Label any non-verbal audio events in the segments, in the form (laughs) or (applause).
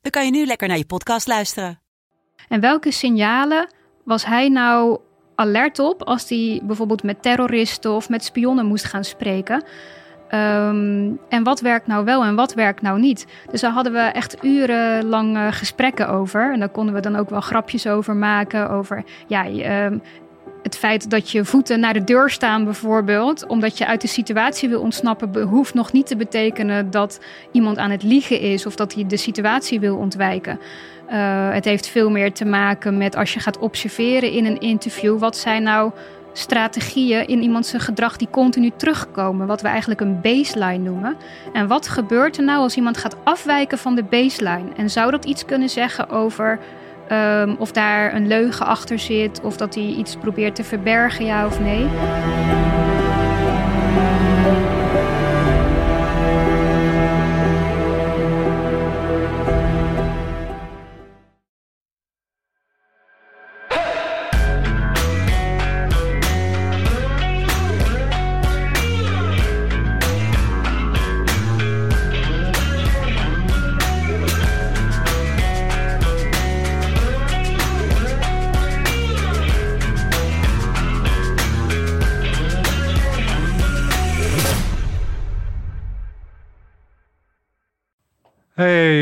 dan kan je nu lekker naar je podcast luisteren. En welke signalen was hij nou alert op als hij bijvoorbeeld met terroristen of met spionnen moest gaan spreken? Ehm, en wat werkt nou wel en wat werkt nou niet? Dus daar hadden we echt urenlang gesprekken over. En daar konden we dan ook wel grapjes over maken. Over ja, ehm, het feit dat je voeten naar de deur staan, bijvoorbeeld, omdat je uit de situatie wil ontsnappen, hoeft nog niet te betekenen dat iemand aan het liegen is of dat hij de situatie wil ontwijken. Uh, het heeft veel meer te maken met als je gaat observeren in een interview, wat zijn nou strategieën in iemands gedrag die continu terugkomen, wat we eigenlijk een baseline noemen. En wat gebeurt er nou als iemand gaat afwijken van de baseline? En zou dat iets kunnen zeggen over um, of daar een leugen achter zit, of dat hij iets probeert te verbergen, ja of nee?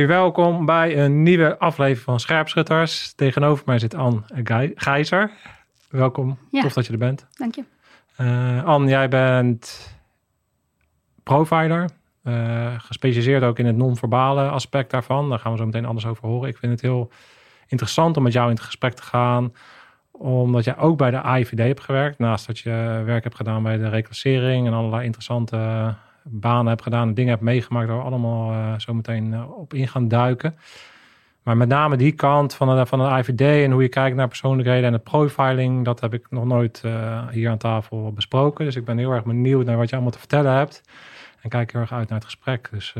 Welkom bij een nieuwe aflevering van Scherpschutters. Tegenover mij zit Anne Gijzer. Welkom, Ja. tof dat je er bent. Dank je. Eh Anne, jij bent provider, eh, gespecialiseerd ook in het non-verbale aspect daarvan. Daar gaan we zo meteen alles over horen. Ik vind het heel interessant om met jou in het gesprek te gaan, omdat jij ook bij de AIVD hebt gewerkt, naast dat je werk hebt gedaan bij de reclassering en allerlei interessante banen hebt gedaan en dingen hebt meegemaakt waar we allemaal eh, zo meteen eh, op in gaan duiken. Maar met name die kant van de, van de IVD en hoe je kijkt naar persoonlijkheden en het profiling, dat heb ik nog nooit eh, hier aan tafel besproken. Dus ik ben heel erg benieuwd naar wat je allemaal te vertellen hebt. En kijk heel erg uit naar het gesprek. Dus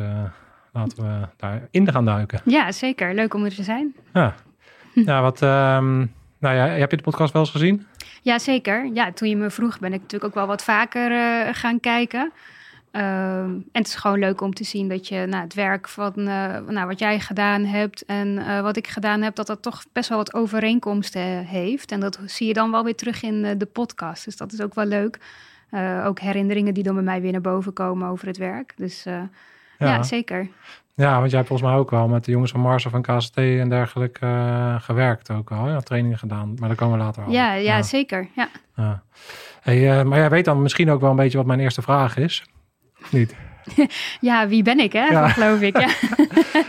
laten we daarin gaan duiken. Ja, zeker. Leuk om er te zijn. Ja, ja wat. ehm, nou ja, heb je de podcast wel eens gezien? Ja, zeker. Ja, toen je me vroeg ben ik natuurlijk ook wel wat vaker gaan kijken. Ehm, en het is gewoon leuk om te zien dat je nou, het werk van eh, nou, wat jij gedaan hebt en eh, wat ik gedaan heb, dat dat toch best wel wat overeenkomsten heeft. En dat zie je dan wel weer terug in eh, de podcast. Dus dat is ook wel leuk. Eh, ook herinneringen die dan bij mij weer naar boven komen over het werk. Dus eh, ja. zeker. Ja, want jij hebt volgens mij ook wel met de jongens van Mars of van KST en dergelijke eh, gewerkt ook al. Ja, trainingen gedaan. Maar daar komen we later al. Ja, ja, zeker. Ja. Ja. Hey, eh, maar jij weet dan misschien ook wel een beetje wat mijn eerste vraag is. Of niet? (laughs) ja, wie ben ik, hè? Ja. (laughs) Geloof ik. (laughs) Ja.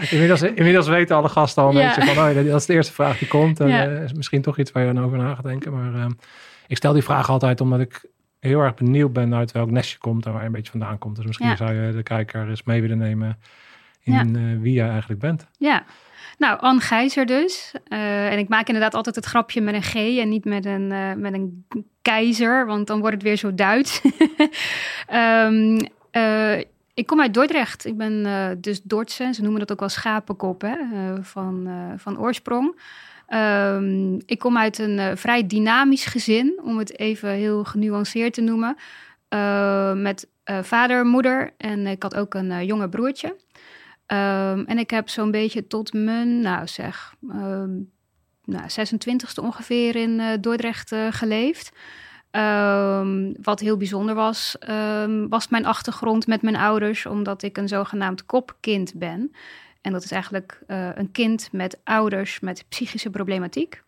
Inmiddels, inmiddels weten alle gasten al een Ja. beetje van, oh, dat is de eerste vraag die komt. En eh, is misschien toch iets waar je dan over na gaat denken. Maar eh, ik stel die vraag altijd omdat ik heel erg benieuwd ben uit welk nestje komt en waar je een beetje vandaan komt. Dus misschien zou je de kijker eens mee willen nemen in eh, wie jij eigenlijk bent. Ja, nou, Anne Gijzer dus. Eh, en ik maak inderdaad altijd het grapje met een G en niet met een, met een keizer, want dan wordt het weer zo Duits. Ehm, eh, ik kom uit Dordrecht. Ik ben eh, dus Dordtse. Ze noemen dat ook wel schapenkop hè, eh, van, van oorsprong. Ehm, ik kom uit een vrij dynamisch gezin, om het even heel genuanceerd te noemen. Met vader, moeder en ik had ook een jonge broertje. Ehm, en ik heb zo'n beetje tot mijn, nou zeg, ehm, nou, 26e ongeveer in Dordrecht geleefd. Ehm, wat heel bijzonder was, ehm, was mijn achtergrond met mijn ouders, omdat ik een zogenaamd kopkind ben. En dat is eigenlijk eh, een kind met ouders met psychische problematiek.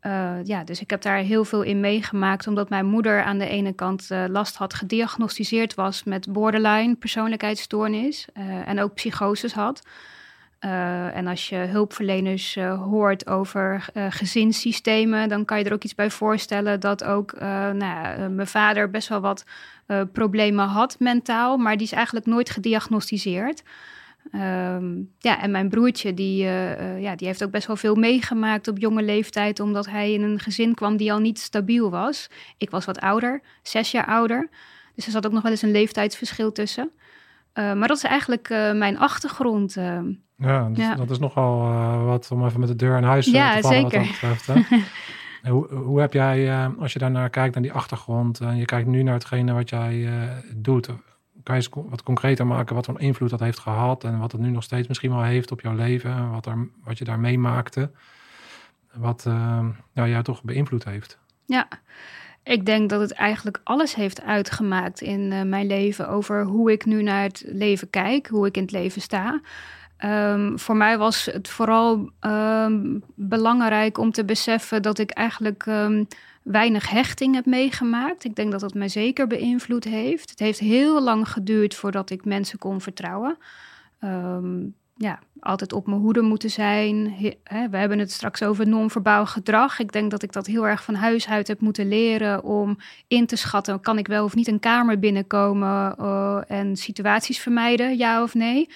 Eh, ja, dus ik heb daar heel veel in meegemaakt, omdat mijn moeder aan de ene kant eh, last had, gediagnosticeerd was met borderline persoonlijkheidsstoornis en ook psychoses had. Eh, en als je hulpverleners eh, hoort over eh, gezinssystemen, dan kan je er ook iets bij voorstellen dat ook nou ja, mijn vader best wel wat problemen had mentaal, maar die is eigenlijk nooit gediagnosticeerd. Ehm, ja, en mijn broertje, die, ja, die heeft ook best wel veel meegemaakt op jonge leeftijd, omdat hij in een gezin kwam die al niet stabiel was. Ik was wat ouder, zes jaar ouder. Dus er zat ook nog wel eens een leeftijdsverschil tussen. Uh, maar dat is eigenlijk mijn achtergrond. ja, dus ja, dat is nogal wat om even met de deur in huis ja, te vallen zeker. wat dat betreft. (laughs) hoe, hoe heb jij, als je daarnaar kijkt, naar die achtergrond, en je kijkt nu naar hetgene wat jij doet, kan je eens wat concreter maken wat voor invloed dat heeft gehad en wat het nu nog steeds misschien wel heeft op jouw leven en wat, er, wat je daar meemaakte, wat nou, jou toch beïnvloed heeft? Ja, ik denk dat het eigenlijk alles heeft uitgemaakt in uh, mijn leven over hoe ik nu naar het leven kijk, hoe ik in het leven sta. Um, voor mij was het vooral um, belangrijk om te beseffen dat ik eigenlijk um, weinig hechting heb meegemaakt. Ik denk dat dat mij zeker beïnvloed heeft. Het heeft heel lang geduurd voordat ik mensen kon vertrouwen. Ja, altijd op mijn hoede moeten zijn. We hebben het straks over non-verbaal gedrag. Ik denk dat ik dat heel erg van huis uit heb moeten leren om in te schatten: kan ik wel of niet een kamer binnenkomen uh, en situaties vermijden, ja of nee.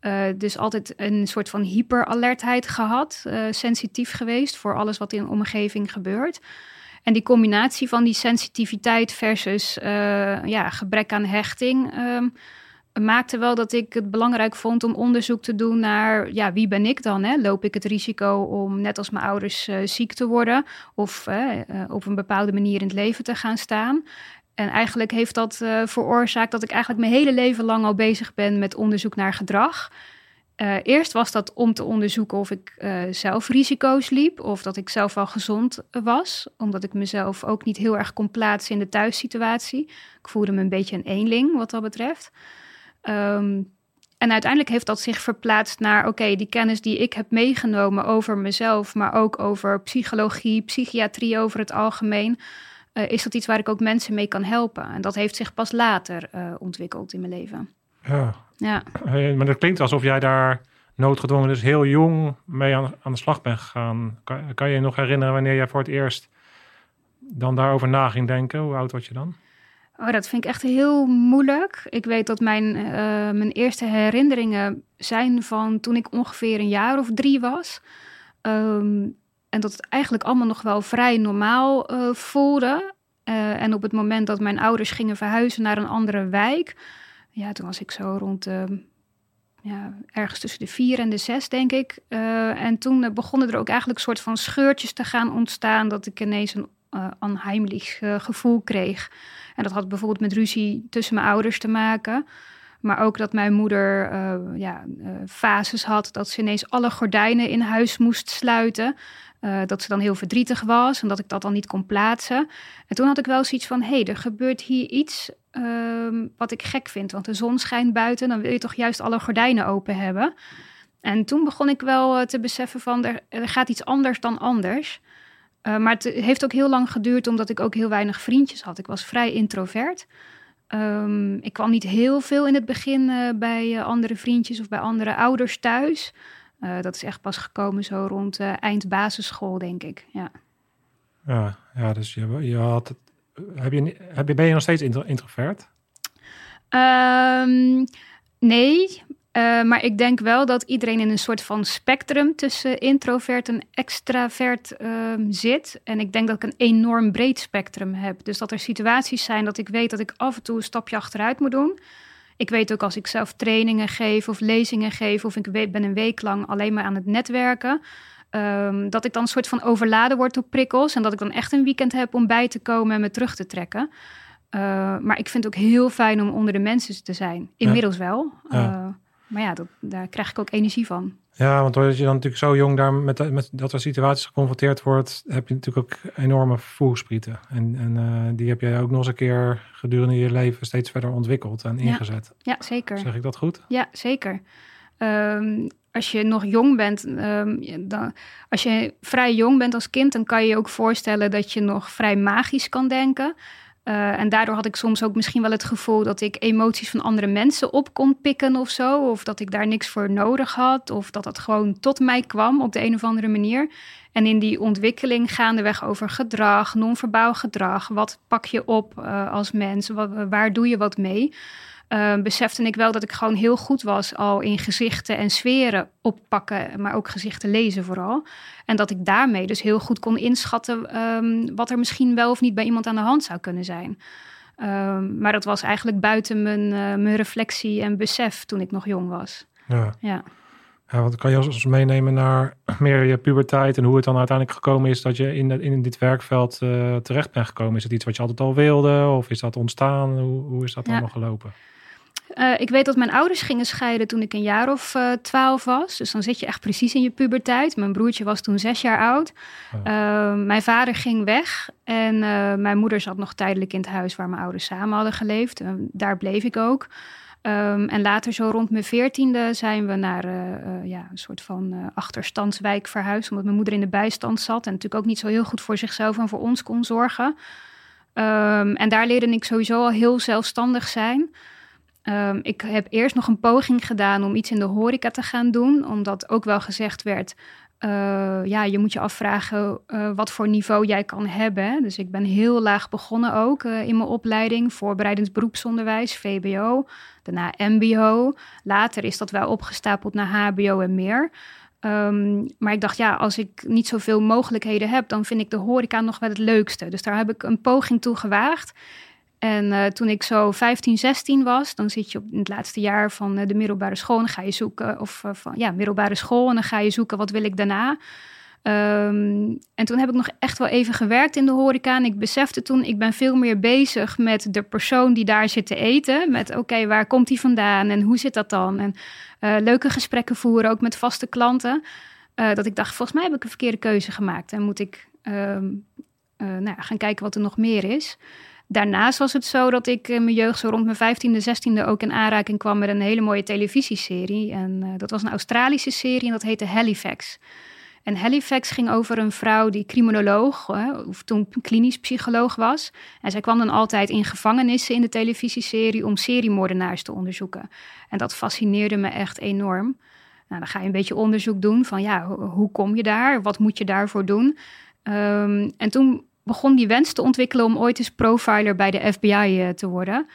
Uh, dus altijd een soort van hyperalertheid gehad, uh, sensitief geweest voor alles wat in de omgeving gebeurt. En die combinatie van die sensitiviteit versus ja, gebrek aan hechting um, maakte wel dat ik het belangrijk vond om onderzoek te doen naar ja, wie ben ik dan? Hè? Loop ik het risico om net als mijn ouders uh, ziek te worden of uh, op een bepaalde manier in het leven te gaan staan? En eigenlijk heeft dat veroorzaakt dat ik eigenlijk mijn hele leven lang al bezig ben met onderzoek naar gedrag. Eerst was dat om te onderzoeken of ik zelf risico's liep of dat ik zelf wel gezond was, omdat ik mezelf ook niet heel erg kon plaatsen in de thuissituatie. Ik voelde me een beetje een eenling wat dat betreft. Um, en uiteindelijk heeft dat zich verplaatst naar, oké, die kennis die ik heb meegenomen over mezelf, maar ook over psychologie, psychiatrie over het algemeen, uh, is dat iets waar ik ook mensen mee kan helpen. En dat heeft zich pas later ontwikkeld in mijn leven. Ja. ja. Maar dat klinkt alsof jij daar noodgedwongen dus heel jong mee aan, aan de slag bent gegaan. Kan, kan je je nog herinneren wanneer jij voor het eerst dan daarover na ging denken? Hoe oud was je dan? Oh, dat vind ik echt heel moeilijk. Ik weet dat mijn, uh, mijn eerste herinneringen zijn van toen ik ongeveer een jaar of drie was. Um, en dat het eigenlijk allemaal nog wel vrij normaal uh, voelde. Uh, en op het moment dat mijn ouders gingen verhuizen naar een andere wijk, ja, toen was ik zo rond ja, ergens tussen de vier en de zes, denk ik. En toen begonnen er ook eigenlijk soort van scheurtjes te gaan ontstaan, dat ik ineens een uh, gevoel kreeg. En dat had bijvoorbeeld met ruzie tussen mijn ouders te maken. Maar ook dat mijn moeder ja, fases had dat ze ineens alle gordijnen in huis moest sluiten. Uh, dat ze dan heel verdrietig was en dat ik dat dan niet kon plaatsen. En toen had ik wel zoiets van: hé, hey, er gebeurt hier iets uh, wat ik gek vind. Want de zon schijnt buiten, dan wil je toch juist alle gordijnen open hebben. En toen begon ik wel uh, te beseffen van er, gaat iets anders dan anders. Uh, maar het heeft ook heel lang geduurd omdat ik ook heel weinig vriendjes had. Ik was vrij introvert. Um, ik kwam niet heel veel in het begin uh, bij andere vriendjes of bij andere ouders thuis. dat is echt pas gekomen zo rond eind basisschool, denk ik. Ja, ja, ja dus je, je had het heb je, heb je, ben je nog steeds introvert? Um, nee, uh, maar ik denk wel dat iedereen in een soort van spectrum tussen introvert en extravert um, zit. En ik denk dat ik een enorm breed spectrum heb. Dus dat er situaties zijn dat ik weet dat ik af en toe een stapje achteruit moet doen. Ik weet ook als ik zelf trainingen geef of lezingen geef of ik ben een week lang alleen maar aan het netwerken Um, dat ik dan een soort van overladen word door prikkels. En dat ik dan echt een weekend heb om bij te komen en me terug te trekken. Uh, maar ik vind het ook heel fijn om onder de mensen te zijn. Inmiddels wel. Ja. Maar ja, dat, daar krijg ik ook energie van. Ja, want doordat je dan natuurlijk zo jong daar met, met dat soort situaties geconfronteerd wordt, heb je natuurlijk ook enorme voelsprieten. En, en uh, die heb je ook nog eens een keer gedurende je leven steeds verder ontwikkeld en ingezet. Ja, ja zeker. Zeg ik dat goed? Ja, zeker. Um, als je nog jong bent, um, dan, als je vrij jong bent als kind, dan kan je je ook voorstellen dat je nog vrij magisch kan denken. Uh, en daardoor had ik soms ook misschien wel het gevoel dat ik emoties van andere mensen op kon pikken of zo. Of dat ik daar niks voor nodig had. Of dat dat gewoon tot mij kwam op de een of andere manier. En in die ontwikkeling gaandeweg over gedrag, non-verbaal gedrag. Wat pak je op uh, als mens? Waar doe je wat mee? Uh, besefte ik wel dat ik gewoon heel goed was al in gezichten en sferen oppakken, maar ook gezichten lezen vooral. En dat ik daarmee dus heel goed kon inschatten um, wat er misschien wel of niet bij iemand aan de hand zou kunnen zijn. Um, maar dat was eigenlijk buiten mijn, uh, mijn reflectie en besef toen ik nog jong was. Ja. ja. Ja, wat kan je ons meenemen naar (clears throat) meer je puberteit en hoe het dan uiteindelijk gekomen is dat je in, de, in dit werkveld uh, terecht bent gekomen? Is het iets wat je altijd al wilde of is dat ontstaan? Hoe, hoe is dat ja. allemaal gelopen? Uh, ik weet dat mijn ouders gingen scheiden toen ik een jaar of uh, twaalf was. Dus dan zit je echt precies in je puberteit. Mijn broertje was toen zes jaar oud. Oh. Uh, mijn vader ging weg en mijn moeder zat nog tijdelijk in het huis waar mijn ouders samen hadden geleefd. daar bleef ik ook. Um, en later, zo rond mijn veertiende, zijn we naar ja, een soort van achterstandswijk verhuisd. Omdat mijn moeder in de bijstand zat en natuurlijk ook niet zo heel goed voor zichzelf en voor ons kon zorgen. Um, en daar leerde ik sowieso al heel zelfstandig zijn. Um, ik heb eerst nog een poging gedaan om iets in de horeca te gaan doen, omdat ook wel gezegd werd. Uh, ja, je moet je afvragen uh, wat voor niveau jij kan hebben. Dus ik ben heel laag begonnen ook uh, in mijn opleiding, voorbereidend beroepsonderwijs, VBO, daarna MBO. Later is dat wel opgestapeld naar HBO en meer. Um, maar ik dacht, ja, als ik niet zoveel mogelijkheden heb, dan vind ik de horeca nog wel het leukste. Dus daar heb ik een poging toe gewaagd. En uh, toen ik zo 15, 16 was, dan zit je op in het laatste jaar van uh, de middelbare school. En ga je zoeken, of uh, van ja, middelbare school. En dan ga je zoeken, wat wil ik daarna? Um, en toen heb ik nog echt wel even gewerkt in de horeca. En ik besefte toen, ik ben veel meer bezig met de persoon die daar zit te eten. Met oké, waar komt die vandaan en hoe zit dat dan? En leuke gesprekken voeren, ook met vaste klanten. dat ik dacht, volgens mij heb ik een verkeerde keuze gemaakt. En moet ik um, nou, gaan kijken wat er nog meer is. Daarnaast was het zo dat ik in mijn jeugd, zo rond mijn 15e, 16e, ook in aanraking kwam met een hele mooie televisieserie. En uh, dat was een Australische serie en dat heette Halifax. En Halifax ging over een vrouw die criminoloog, of toen klinisch psycholoog was. En zij kwam dan altijd in gevangenissen in de televisieserie om seriemoordenaars te onderzoeken. En dat fascineerde me echt enorm. Nou, dan ga je een beetje onderzoek doen van ja, hoe kom je daar? Wat moet je daarvoor doen? Um, en toen begon die wens te ontwikkelen om ooit eens profiler bij de FBI eh, te worden.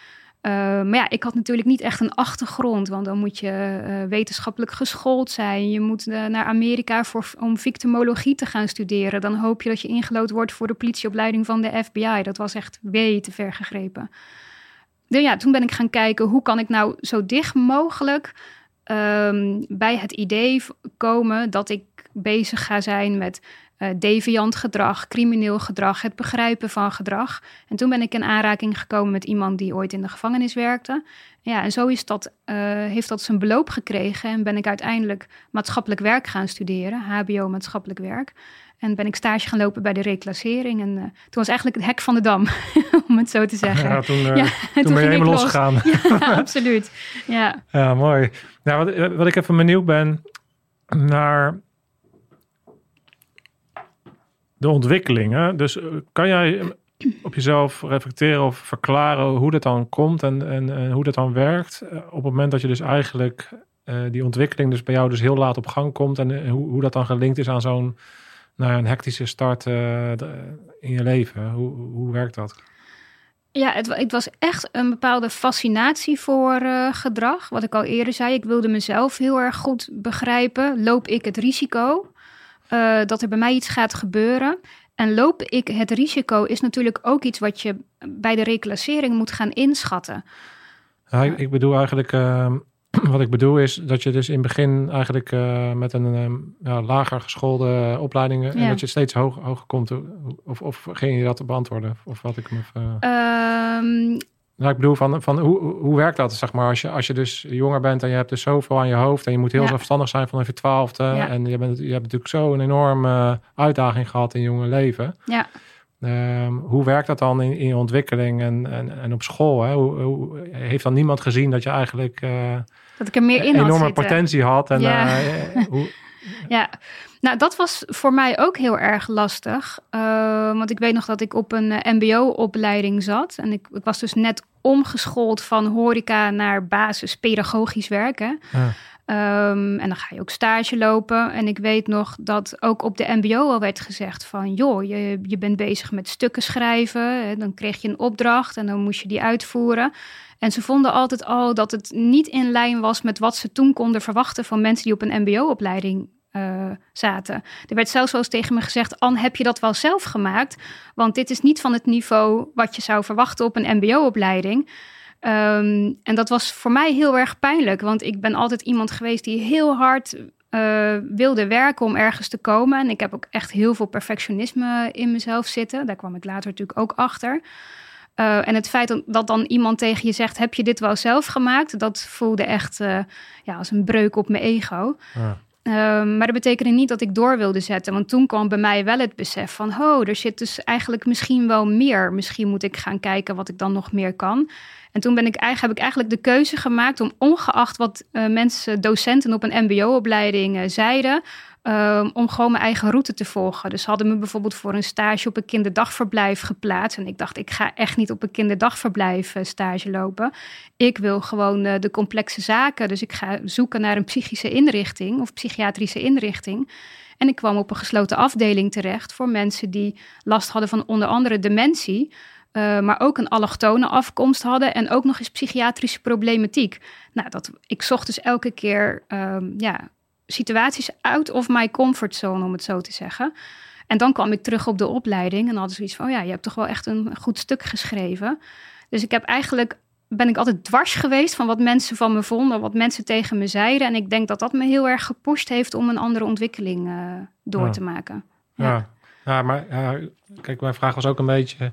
Uh, maar ja, ik had natuurlijk niet echt een achtergrond, want dan moet je uh, wetenschappelijk geschoold zijn. Je moet naar Amerika voor, om victimologie te gaan studeren. Dan hoop je dat je ingelood wordt voor de politieopleiding van de FBI. Dat was echt way te ver gegrepen. Dus ja, toen ben ik gaan kijken hoe kan ik nou zo dicht mogelijk um, bij het idee komen dat ik bezig ga zijn met uh, deviant gedrag, crimineel gedrag, het begrijpen van gedrag. En toen ben ik in aanraking gekomen met iemand die ooit in de gevangenis werkte. Ja, en zo is dat, uh, heeft dat zijn beloop gekregen en ben ik uiteindelijk maatschappelijk werk gaan studeren, HBO maatschappelijk werk. En ben ik stage gaan lopen bij de reclassering. En uh, toen was eigenlijk het hek van de dam, (laughs) om het zo te zeggen. Ja, toen, uh, ja, toen, toen ben je helemaal losgegaan. Ja, (laughs) (laughs) absoluut. Ja, ja mooi. Nou, wat, wat ik even benieuwd ben naar de ontwikkelingen. Dus eh, kan jij op jezelf reflecteren of verklaren hoe dat dan komt en, en, hoe dat dan werkt? Eh, op het moment dat je dus eigenlijk die ontwikkeling dus bij jou dus heel laat op gang komt en hoe, hoe dat dan gelinkt is aan zo'n nou, een hectische start in je leven. Hoe, hoe werkt dat? Ja, het, het, was echt een bepaalde fascinatie voor gedrag. Wat ik al eerder zei, ik wilde mezelf heel erg goed begrijpen. Loop ik het risico? Uh, dat er bij mij iets gaat gebeuren. En loop ik het risico is natuurlijk ook iets wat je bij de reclassering moet gaan inschatten. Ja, ik, ik bedoel eigenlijk, uh, (clears throat) wat ik bedoel is dat je dus in het begin eigenlijk uh, met een um, ja, lager geschoolde opleidingen en dat je steeds hoog, hoger komt. Of, of ging je dat beantwoorden? Of wat ik me. Um, nou, ik bedoel, van, van hoe, hoe werkt dat, zeg maar, als je, als je dus jonger bent en je hebt dus zoveel aan je hoofd en je moet heel zelfstandig zijn vanaf je twaalfde en je, bent, je hebt natuurlijk zo een enorme uitdaging gehad in je jonge leven. Ja. Um, hoe werkt dat dan in, in je ontwikkeling en, en, en op school? Hè? Hoe, hoe, heeft dan niemand gezien dat je eigenlijk uh, dat ik er meer in enorme had potentie had? En, ja. Uh, hoe, (laughs) ja, nou dat was voor mij ook heel erg lastig. Uh, want ik weet nog dat ik op een MBO-opleiding zat. En ik, ik, was dus net omgeschoold van horeca naar basis pedagogisch werken. Ehm, en dan ga je ook stage lopen. En ik weet nog dat ook op de MBO al werd gezegd van joh, je, je bent bezig met stukken schrijven. Dan kreeg je een opdracht en dan moest je die uitvoeren. En ze vonden altijd al dat het niet in lijn was met wat ze toen konden verwachten van mensen die op een MBO-opleiding uh, zaten. Er werd zelfs eens tegen me gezegd: Anne, heb je dat wel zelf gemaakt? Want dit is niet van het niveau wat je zou verwachten op een MBO-opleiding. Um, en dat was voor mij heel erg pijnlijk, want ik ben altijd iemand geweest die heel hard uh, wilde werken om ergens te komen. En ik heb ook echt heel veel perfectionisme in mezelf zitten. Daar kwam ik later natuurlijk ook achter. Uh, en het feit dat dan iemand tegen je zegt: Heb je dit wel zelf gemaakt? Dat voelde echt ja, als een breuk op mijn ego. Um, maar dat betekende niet dat ik door wilde zetten. Want toen kwam bij mij wel het besef van... oh, er zit dus eigenlijk misschien wel meer. Misschien moet ik gaan kijken wat ik dan nog meer kan. En toen ben ik, heb ik eigenlijk de keuze gemaakt om ongeacht wat uh, mensen, docenten op een mbo-opleiding uh, zeiden... Um, om gewoon mijn eigen route te volgen. Dus hadden me bijvoorbeeld voor een stage op een kinderdagverblijf geplaatst. En ik dacht, ik ga echt niet op een kinderdagverblijf uh, stage lopen. Ik wil gewoon uh, de complexe zaken. Dus ik ga zoeken naar een psychische inrichting of psychiatrische inrichting. En ik kwam op een gesloten afdeling terecht voor mensen die last hadden van onder andere dementie. Uh, maar ook een allochtone afkomst hadden en ook nog eens psychiatrische problematiek. Nou, dat, ik zocht dus elke keer um, ja, situaties out of my comfort zone, om het zo te zeggen. En dan kwam ik terug op de opleiding en hadden zoiets van, oh ja, je hebt toch wel echt een goed stuk geschreven. Dus ik heb eigenlijk, ben ik altijd dwars geweest van wat mensen van me vonden, wat mensen tegen me zeiden. En ik denk dat dat me heel erg gepusht heeft om een andere ontwikkeling uh, door ja. te maken. Ja, ja. ja maar kijk, mijn vraag was ook een beetje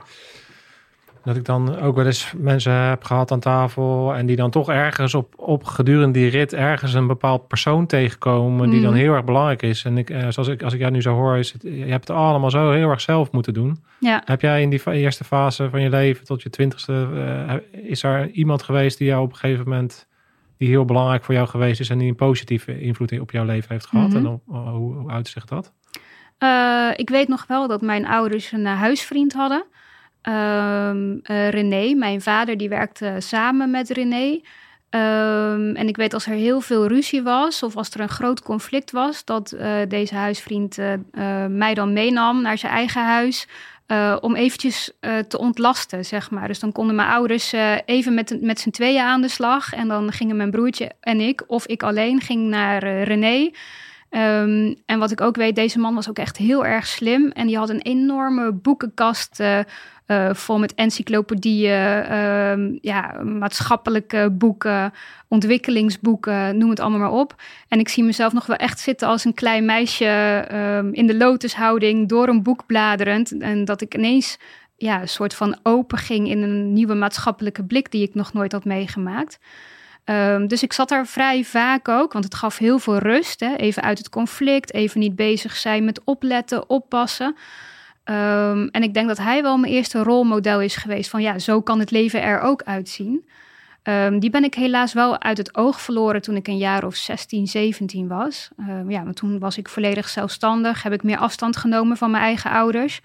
dat ik dan ook wel eens mensen heb gehad aan tafel en die dan toch ergens op, op gedurende die rit ergens een bepaald persoon tegenkomen die dan heel erg belangrijk is. En ik, zoals ik, als ik jou nu zo hoor, is het, je hebt het allemaal zo heel erg zelf moeten doen. Ja. Heb jij in die eerste fase van je leven tot je twintigste, uh, is er iemand geweest die jou op een gegeven moment, die heel belangrijk voor jou geweest is en die een positieve invloed op jouw leven heeft gehad? Mhm. En hoe, hoe, hoe uitzicht dat? Uh, ik weet nog wel dat mijn ouders een huisvriend hadden. Um, uh, René, mijn vader, die werkte samen met René. Um, en ik weet als er heel veel ruzie was of als er een groot conflict was, dat uh, deze huisvriend uh, mij dan meenam naar zijn eigen huis. om eventjes te ontlasten, zeg maar. Dus dan konden mijn ouders even met, met z'n tweeën aan de slag. En dan gingen mijn broertje en ik, of ik alleen, ging naar René. Um, en wat ik ook weet, deze man was ook echt heel erg slim. En die had een enorme boekenkast uh, vol met encyclopedieën, uh, ja, maatschappelijke boeken, ontwikkelingsboeken, noem het allemaal maar op. En ik zie mezelf nog wel echt zitten als een klein meisje um, in de lotushouding, door een boek bladerend. En dat ik ineens ja, een soort van open ging in een nieuwe maatschappelijke blik die ik nog nooit had meegemaakt. Um, dus ik zat daar vrij vaak ook, want het gaf heel veel rust. Hè? Even uit het conflict, even niet bezig zijn met opletten, oppassen. Um, en ik denk dat hij wel mijn eerste rolmodel is geweest van ja, zo kan het leven er ook uitzien. Um, die ben ik helaas wel uit het oog verloren toen ik een jaar of 16, 17 was. ja, want toen was ik volledig zelfstandig, heb ik meer afstand genomen van mijn eigen ouders.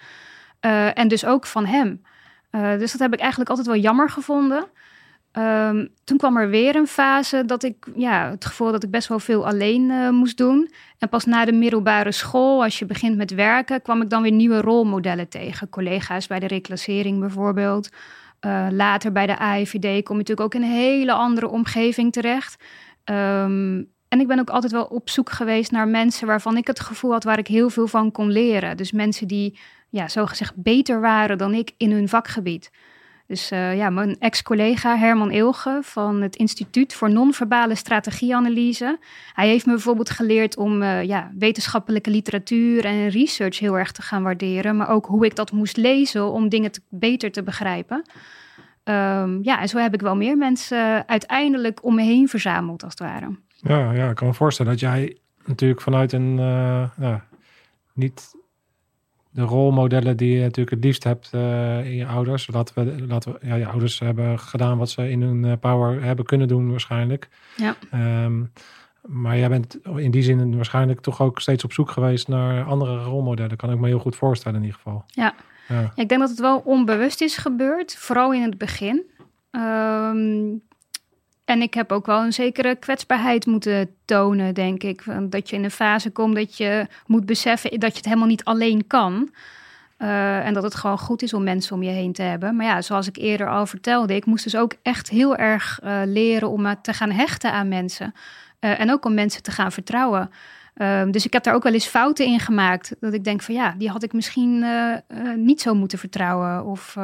Uh, en dus ook van hem. Uh, dus dat heb ik eigenlijk altijd wel jammer gevonden. Um, toen kwam er weer een fase dat ik ja, het gevoel dat ik best wel veel alleen uh, moest doen. En pas na de middelbare school, als je begint met werken, kwam ik dan weer nieuwe rolmodellen tegen. Collega's bij de reclassering bijvoorbeeld. Uh, later bij de AIVD kom je natuurlijk ook in een hele andere omgeving terecht. Um, en ik ben ook altijd wel op zoek geweest naar mensen waarvan ik het gevoel had waar ik heel veel van kon leren. Dus mensen die ja, zogezegd beter waren dan ik in hun vakgebied. Dus uh, ja, mijn ex-collega Herman Ilge van het Instituut voor Non-Verbale Strategieanalyse. Hij heeft me bijvoorbeeld geleerd om uh, ja, wetenschappelijke literatuur en research heel erg te gaan waarderen. Maar ook hoe ik dat moest lezen om dingen te, beter te begrijpen. Um, ja, en zo heb ik wel meer mensen uiteindelijk om me heen verzameld, als het ware. Ja, ja ik kan me voorstellen dat jij natuurlijk vanuit een uh, ja, niet de rolmodellen die je natuurlijk het liefst hebt uh, in je ouders. Laten we, laten we, ja, je ouders hebben gedaan wat ze in hun power hebben kunnen doen waarschijnlijk. Ja. Um, maar jij bent in die zin waarschijnlijk toch ook steeds op zoek geweest naar andere rolmodellen. Kan ik me heel goed voorstellen in ieder geval. Ja, ja. ja ik denk dat het wel onbewust is gebeurd, vooral in het begin. Um, en ik heb ook wel een zekere kwetsbaarheid moeten tonen, denk ik. Dat je in een fase komt dat je moet beseffen dat je het helemaal niet alleen kan. Uh, en dat het gewoon goed is om mensen om je heen te hebben. Maar ja, zoals ik eerder al vertelde, ik moest dus ook echt heel erg uh, leren om te gaan hechten aan mensen. En ook om mensen te gaan vertrouwen. Ehm, dus ik heb daar ook wel eens fouten in gemaakt. Dat ik denk van ja, die had ik misschien niet zo moeten vertrouwen. Of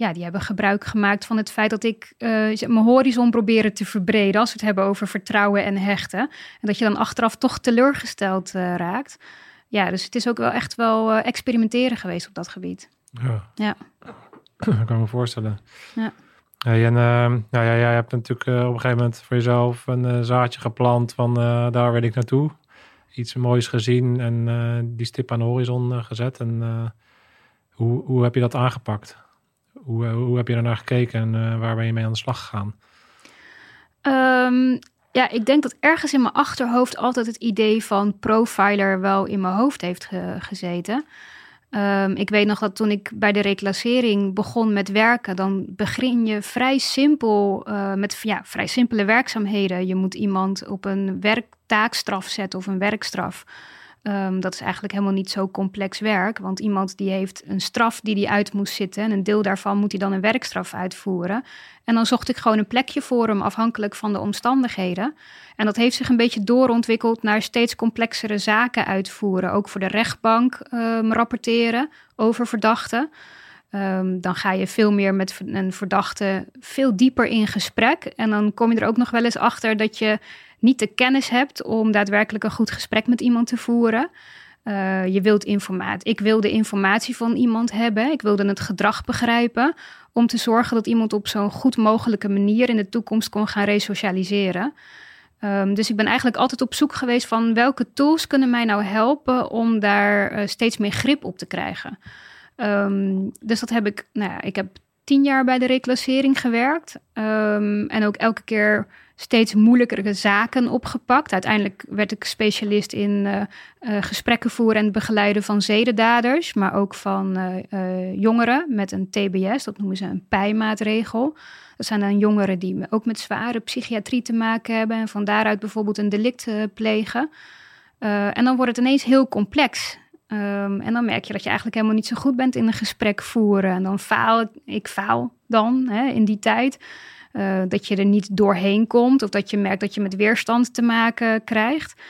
ja, die hebben gebruik gemaakt van het feit dat ik mijn horizon probeerde te verbreden. Als we het hebben over vertrouwen en hechten. En dat je dan achteraf toch teleurgesteld raakt ja, dus het is ook wel echt wel uh, experimenteren geweest op dat gebied. Ja. Ja. (clears throat) Dat kan me voorstellen. Ja. Hey, en uh, nou ja, jij hebt natuurlijk uh, op een gegeven moment voor jezelf een uh, zaadje geplant van daar wil ik naartoe. Iets moois gezien en die stip aan de horizon gezet. En hoe, hoe heb je dat aangepakt? Hoe, hoe heb je daarnaar gekeken en waar ben je mee aan de slag gegaan? Um, ja, ik denk dat ergens in mijn achterhoofd altijd het idee van profiler wel in mijn hoofd heeft gezeten. Um, ik weet nog dat toen ik bij de reclassering begon met werken, dan begin je vrij simpel uh, met ja, vrij simpele werkzaamheden. Je moet iemand op een werktaakstraf zetten of een werkstraf. Um, dat is eigenlijk helemaal niet zo complex werk, want iemand die heeft een straf die die uit moest zitten en een deel daarvan moet hij dan een werkstraf uitvoeren. En dan zocht ik gewoon een plekje voor hem afhankelijk van de omstandigheden. En dat heeft zich een beetje doorontwikkeld naar steeds complexere zaken uitvoeren, ook voor de rechtbank um, rapporteren over verdachten. Um, dan ga je veel meer met een verdachte veel dieper in gesprek. En dan kom je er ook nog wel eens achter dat je niet de kennis hebt om daadwerkelijk een goed gesprek met iemand te voeren. Uh, je wilt informatie. Ik wilde informatie van iemand hebben. Ik wilde het gedrag begrijpen. Om te zorgen dat iemand op zo'n goed mogelijke manier in de toekomst kon gaan resocialiseren. Um, dus ik ben eigenlijk altijd op zoek geweest van welke tools kunnen mij nou helpen om daar uh, steeds meer grip op te krijgen. Um, dus dat heb ik, nou ja, ik heb tien jaar bij de reclassering gewerkt. Um, en ook elke keer steeds moeilijkere zaken opgepakt. Uiteindelijk werd ik specialist in uh, gesprekken voeren en begeleiden van zedendaders, maar ook van uh, jongeren met een TBS, dat noemen ze een pijmaatregel. Dat zijn dan jongeren die ook met zware psychiatrie te maken hebben en van daaruit bijvoorbeeld een delict plegen. en dan wordt het ineens heel complex. Um, en dan merk je dat je eigenlijk helemaal niet zo goed bent in een gesprek voeren. En dan faal ik, ik faal dan hè, in die tijd. Uh, dat je er niet doorheen komt of dat je merkt dat je met weerstand te maken krijgt.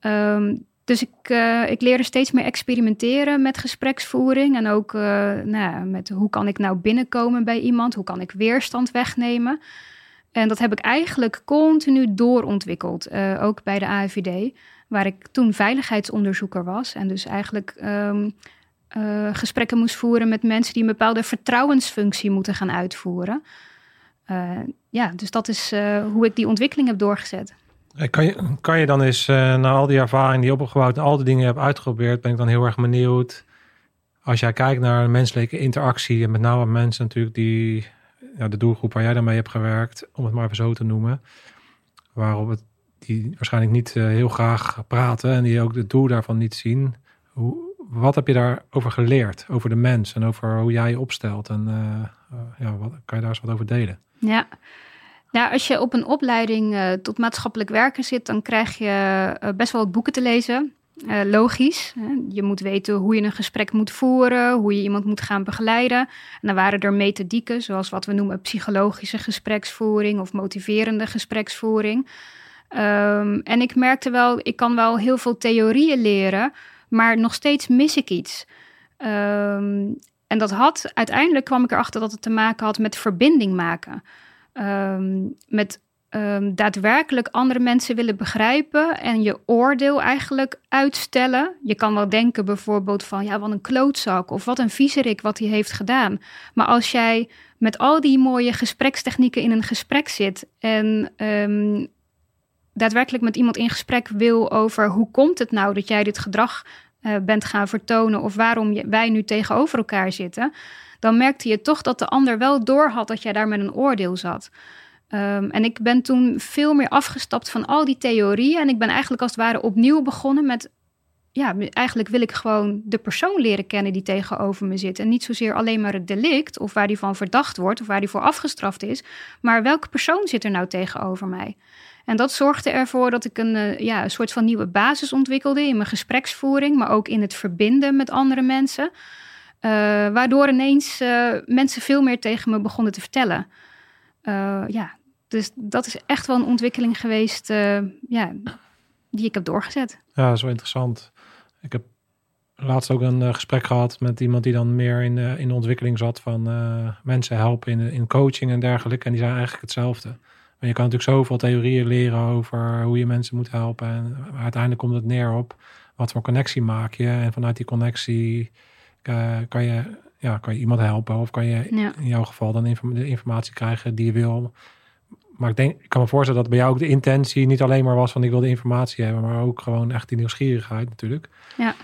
Um, dus ik, uh, ik leerde steeds meer experimenteren met gespreksvoering en ook uh, nou, met hoe kan ik nou binnenkomen bij iemand, hoe kan ik weerstand wegnemen. En dat heb ik eigenlijk continu doorontwikkeld, ook bij de AIVD, waar ik toen veiligheidsonderzoeker was en dus eigenlijk um, gesprekken moest voeren met mensen die een bepaalde vertrouwensfunctie moeten gaan uitvoeren. Uh, ja, dus dat is uh, hoe ik die ontwikkeling heb doorgezet. Kan je, kan je dan eens, na al die ervaring die je opgebouwd en al die dingen hebt uitgeprobeerd, ben ik dan heel erg benieuwd. Als jij kijkt naar menselijke interactie en met name mensen natuurlijk die, ja, de doelgroep waar jij dan mee hebt gewerkt, om het maar even zo te noemen, waarop het, die waarschijnlijk niet heel graag praten en die ook het doel daarvan niet zien. Hoe, wat heb je daarover geleerd, over de mens en over hoe jij je opstelt? En ja, wat, kan je daar eens wat over delen? Ja. Ja, als je op een opleiding uh, tot maatschappelijk werken zit, dan krijg je uh, best wel wat boeken te lezen. Uh, logisch. Je moet weten hoe je een gesprek moet voeren, hoe je iemand moet gaan begeleiden. En dan waren er methodieken, zoals wat we noemen psychologische gespreksvoering of motiverende gespreksvoering. Um, en ik merkte wel, ik kan wel heel veel theorieën leren, maar nog steeds mis ik iets. Um, en dat had, uiteindelijk kwam ik erachter dat het te maken had met verbinding maken. Um, met um, daadwerkelijk andere mensen willen begrijpen en je oordeel eigenlijk uitstellen. Je kan wel denken bijvoorbeeld van, ja, wat een klootzak of wat een viezerik wat hij heeft gedaan. Maar als jij met al die mooie gesprekstechnieken in een gesprek zit en um, daadwerkelijk met iemand in gesprek wil over hoe komt het nou dat jij dit gedrag uh, bent gaan vertonen of waarom wij nu tegenover elkaar zitten, dan merkte je toch dat de ander wel doorhad dat jij daar met een oordeel zat. Um, en ik ben toen veel meer afgestapt van al die theorieën en ik ben eigenlijk als het ware opnieuw begonnen met ja, eigenlijk wil ik gewoon de persoon leren kennen die tegenover me zit. En niet zozeer alleen maar het delict of waar die van verdacht wordt of waar die voor afgestraft is. Maar welke persoon zit er nou tegenover mij? En dat zorgde ervoor dat ik een, eh, ja, een soort van nieuwe basis ontwikkelde in mijn gespreksvoering, maar ook in het verbinden met andere mensen. Uh, waardoor ineens uh, mensen veel meer tegen me begonnen te vertellen. ja, dus dat is echt wel een ontwikkeling geweest ja, die ik heb doorgezet. Ja, wel interessant. Ik heb laatst ook een gesprek gehad met iemand die dan meer in, in de ontwikkeling zat van mensen helpen in, in coaching en dergelijke. En die zijn eigenlijk hetzelfde. Maar je kan natuurlijk zoveel theorieën leren over hoe je mensen moet helpen. En uiteindelijk komt het neer op wat voor connectie maak je. En vanuit die connectie uh, kan, je, ja, kan je iemand helpen. Of kan je in jouw geval dan de informatie krijgen die je wil. Maar ik, denk, ik kan me voorstellen dat bij jou ook de intentie niet alleen maar was van ik wil de informatie hebben. Maar ook gewoon echt die nieuwsgierigheid natuurlijk. Ja.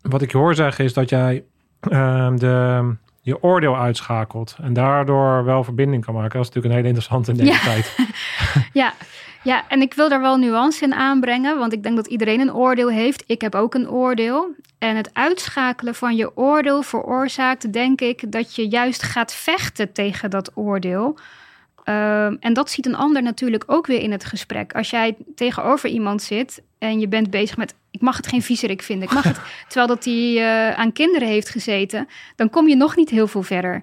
Wat ik hoor zeggen is dat jij uh, de je oordeel uitschakelt. En daardoor wel verbinding kan maken. Dat is natuurlijk een hele interessante in deze tijd. (laughs) ja. ja, en ik wil daar wel nuance in aanbrengen. Want ik denk dat iedereen een oordeel heeft. Ik heb ook een oordeel. En het uitschakelen van je oordeel veroorzaakt, denk ik, dat je juist gaat vechten tegen dat oordeel. Ehm, en dat ziet een ander natuurlijk ook weer in het gesprek. Als jij tegenover iemand zit en je bent bezig met... ik mag het geen viezerik vinden, ik mag het... (laughs) terwijl dat hij uh, aan kinderen heeft gezeten... dan kom je nog niet heel veel verder.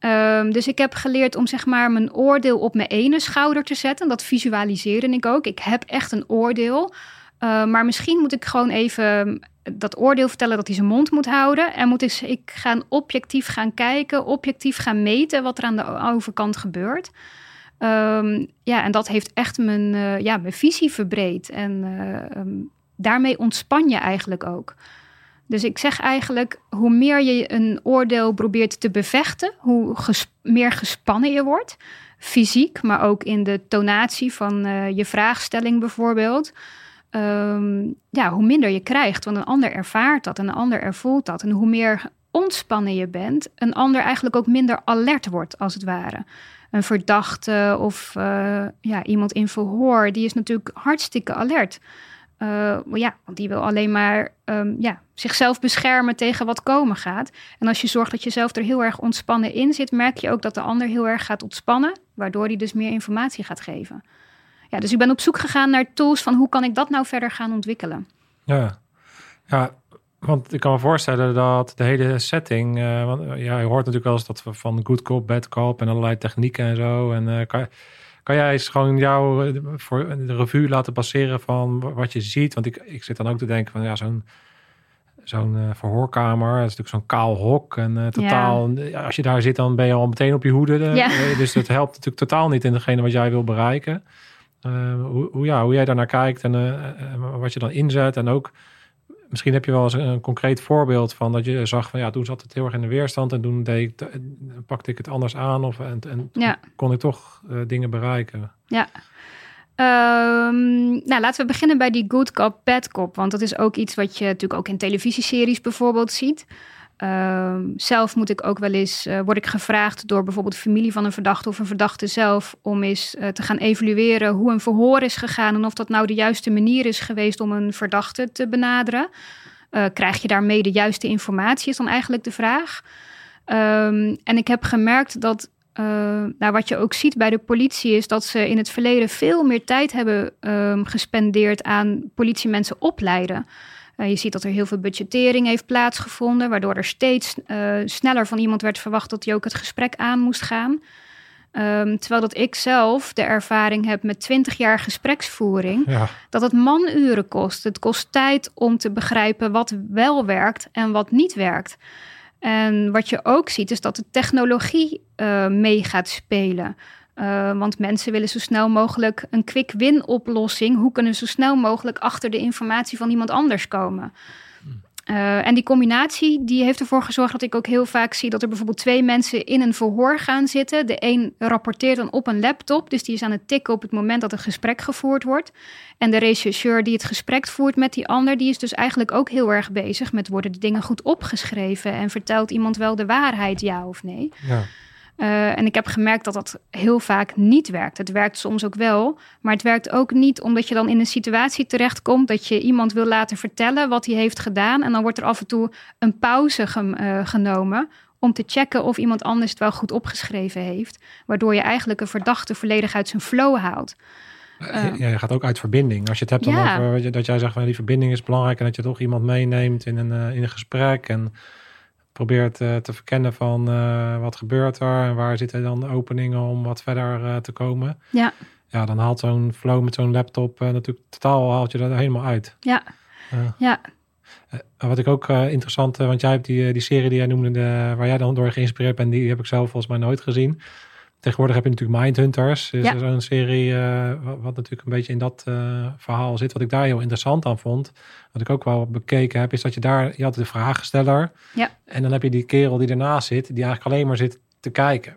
Um, dus ik heb geleerd om zeg maar mijn oordeel op mijn ene schouder te zetten. Dat visualiseerde ik ook. Ik heb echt een oordeel. Uh, maar misschien moet ik gewoon even dat oordeel vertellen dat hij zijn mond moet houden. En moet ik, ik gaan objectief gaan kijken, objectief gaan meten wat er aan de overkant gebeurt. Um, ja, en dat heeft echt mijn, uh, ja, mijn visie verbreed. En uh, um, daarmee ontspan je eigenlijk ook. Dus ik zeg eigenlijk, hoe meer je een oordeel probeert te bevechten, hoe meer gespannen je wordt. Fysiek, maar ook in de tonatie van uh, je vraagstelling bijvoorbeeld um, ja, hoe minder je krijgt. Want een ander ervaart dat, en een ander ervoelt dat. En hoe meer ontspannen je bent, een ander eigenlijk ook minder alert wordt, als het ware. Een verdachte of uh, ja, iemand in verhoor, die is natuurlijk hartstikke alert. Uh, ja, want die wil alleen maar um, ja, zichzelf beschermen tegen wat komen gaat. En als je zorgt dat je zelf er heel erg ontspannen in zit, merk je ook dat de ander heel erg gaat ontspannen, waardoor die dus meer informatie gaat geven ja, dus ik ben op zoek gegaan naar tools van hoe kan ik dat nou verder gaan ontwikkelen. Ja, ja want ik kan me voorstellen dat de hele setting, uh, want ja, je hoort natuurlijk wel eens dat we van good cop, bad cop en allerlei technieken en zo. En kan, kan jij eens gewoon jou eh, voor de revue laten passeren van wat je ziet? Want ik, ik zit dan ook te denken van ja, zo'n zo'n uh, verhoorkamer. Dat is natuurlijk zo'n kaal hok. En uh, totaal, ja. als je daar zit, dan ben je al meteen op je hoede. Ja. dus dat helpt natuurlijk totaal niet in degene wat jij wil bereiken. Hoe, hoe, ja, hoe jij daarnaar kijkt en wat je dan inzet. En ook, misschien heb je wel eens een, concreet voorbeeld van dat je zag van ja, toen zat het heel erg in de weerstand en toen deed ik, pakte ik het anders aan of en, en ja. kon ik toch uh, dingen bereiken. Ja. Um, nou, laten we beginnen bij die good cop, bad cop. Want dat is ook iets wat je natuurlijk ook in televisieseries bijvoorbeeld ziet. Uh, zelf moet ik ook wel eens, uh, word ik gevraagd door bijvoorbeeld familie van een verdachte of een verdachte zelf om eens uh, te gaan evalueren hoe een verhoor is gegaan en of dat nou de juiste manier is geweest om een verdachte te benaderen. Eh, krijg je daarmee de juiste informatie, is dan eigenlijk de vraag. Um, en ik heb gemerkt dat, nou, wat je ook ziet bij de politie, is dat ze in het verleden veel meer tijd hebben um, gespendeerd aan politiemensen opleiden. Uh, je ziet dat er heel veel budgettering heeft plaatsgevonden, waardoor er steeds uh, sneller van iemand werd verwacht dat hij ook het gesprek aan moest gaan. Um, terwijl dat ik zelf de ervaring heb met 20 jaar gespreksvoering, ja. dat het manuren kost. Het kost tijd om te begrijpen wat wel werkt en wat niet werkt. En wat je ook ziet, is dat de technologie uh, mee gaat spelen. Uh, want mensen willen zo snel mogelijk een quick win oplossing. Hoe kunnen ze zo snel mogelijk achter de informatie van iemand anders komen? Uh, en die combinatie die heeft ervoor gezorgd dat ik ook heel vaak zie dat er bijvoorbeeld twee mensen in een verhoor gaan zitten. De een rapporteert dan op een laptop, dus die is aan het tikken op het moment dat het gesprek gevoerd wordt. En de rechercheur die het gesprek voert met die ander, die is dus eigenlijk ook heel erg bezig met worden de dingen goed opgeschreven en vertelt iemand wel de waarheid, ja of nee. Ja. Uh, en ik heb gemerkt dat dat heel vaak niet werkt. Het werkt soms ook wel, maar het werkt ook niet omdat je dan in een situatie terechtkomt dat je iemand wil laten vertellen wat hij heeft gedaan. En dan wordt er af en toe een pauze ge uh, genomen om te checken of iemand anders het wel goed opgeschreven heeft. Waardoor je eigenlijk een verdachte volledig uit zijn flow haalt. Uh, ja, je gaat ook uit verbinding. Als je het hebt dan ja. over dat jij zegt van die verbinding is belangrijk en dat je toch iemand meeneemt in een, in een gesprek en probeert uh, te verkennen van wat gebeurt er en waar zitten dan openingen om wat verder te komen. Ja. Ja, dan haalt zo'n flow met zo'n laptop natuurlijk totaal haalt je dat helemaal uit. Ja. ja. wat ik ook interessant, want jij hebt die, die serie die jij noemde, de, waar jij dan door geïnspireerd bent, die heb ik zelf volgens mij nooit gezien. Tegenwoordig heb je natuurlijk Mindhunters. Dus ja. zo'n serie uh, wat, natuurlijk een beetje in dat uh, verhaal zit. Wat ik daar heel interessant aan vond. Wat ik ook wel bekeken heb, is dat je daar... Je had de vragensteller. Ja. En dan heb je die kerel die ernaast zit. Die eigenlijk alleen maar zit te kijken.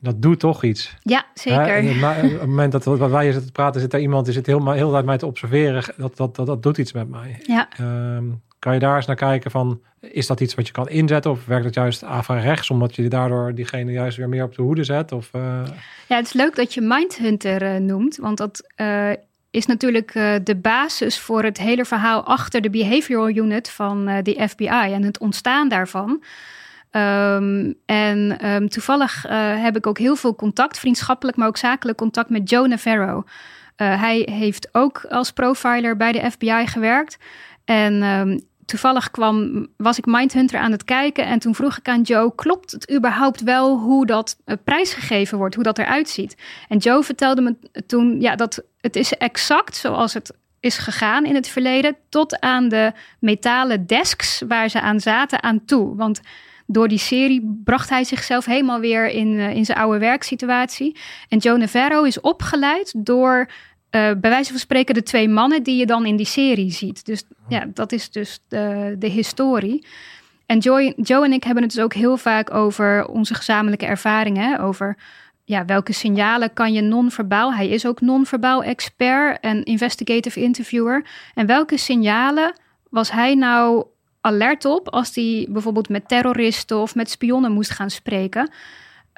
Dat doet toch iets. Ja, zeker. Hè? Op het moment dat wij zitten te praten, zit er iemand die zit heel, heel tijd mij te observeren. Dat, dat, dat, dat doet iets met mij. Ja. Um, kan je daar eens naar kijken van, is dat iets wat je kan inzetten? Of werkt het juist rechts omdat je daardoor diegene juist weer meer op de hoede zet? Of, uh... Ja, het is leuk dat je Mindhunter uh, noemt, want dat uh, is natuurlijk de basis voor het hele verhaal achter de behavioral unit van de FBI en het ontstaan daarvan. Um, en um, toevallig heb ik ook heel veel contact, vriendschappelijk, maar ook zakelijk contact met Joe Navarro. hij heeft ook als profiler bij de FBI gewerkt. En um, toevallig kwam, was ik Mindhunter aan het kijken en toen vroeg ik aan Joe, klopt het überhaupt wel hoe dat uh, prijsgegeven wordt, hoe dat eruit ziet? En Joe vertelde me toen, ja, dat het is exact zoals het is gegaan in het verleden, tot aan de metalen desks waar ze aan zaten aan toe. Want door die serie bracht hij zichzelf helemaal weer in, uh, in zijn oude werksituatie. En Joe Navarro is opgeleid door uh, bij wijze van spreken de twee mannen die je dan in die serie ziet. Dus ja, dat is dus de, de historie. En Joy, Joe en ik hebben het dus ook heel vaak over onze gezamenlijke ervaringen. Over ja, welke signalen kan je non-verbaal... Hij is ook non-verbaal expert en investigative interviewer. En welke signalen was hij nou alert op... als hij bijvoorbeeld met terroristen of met spionnen moest gaan spreken...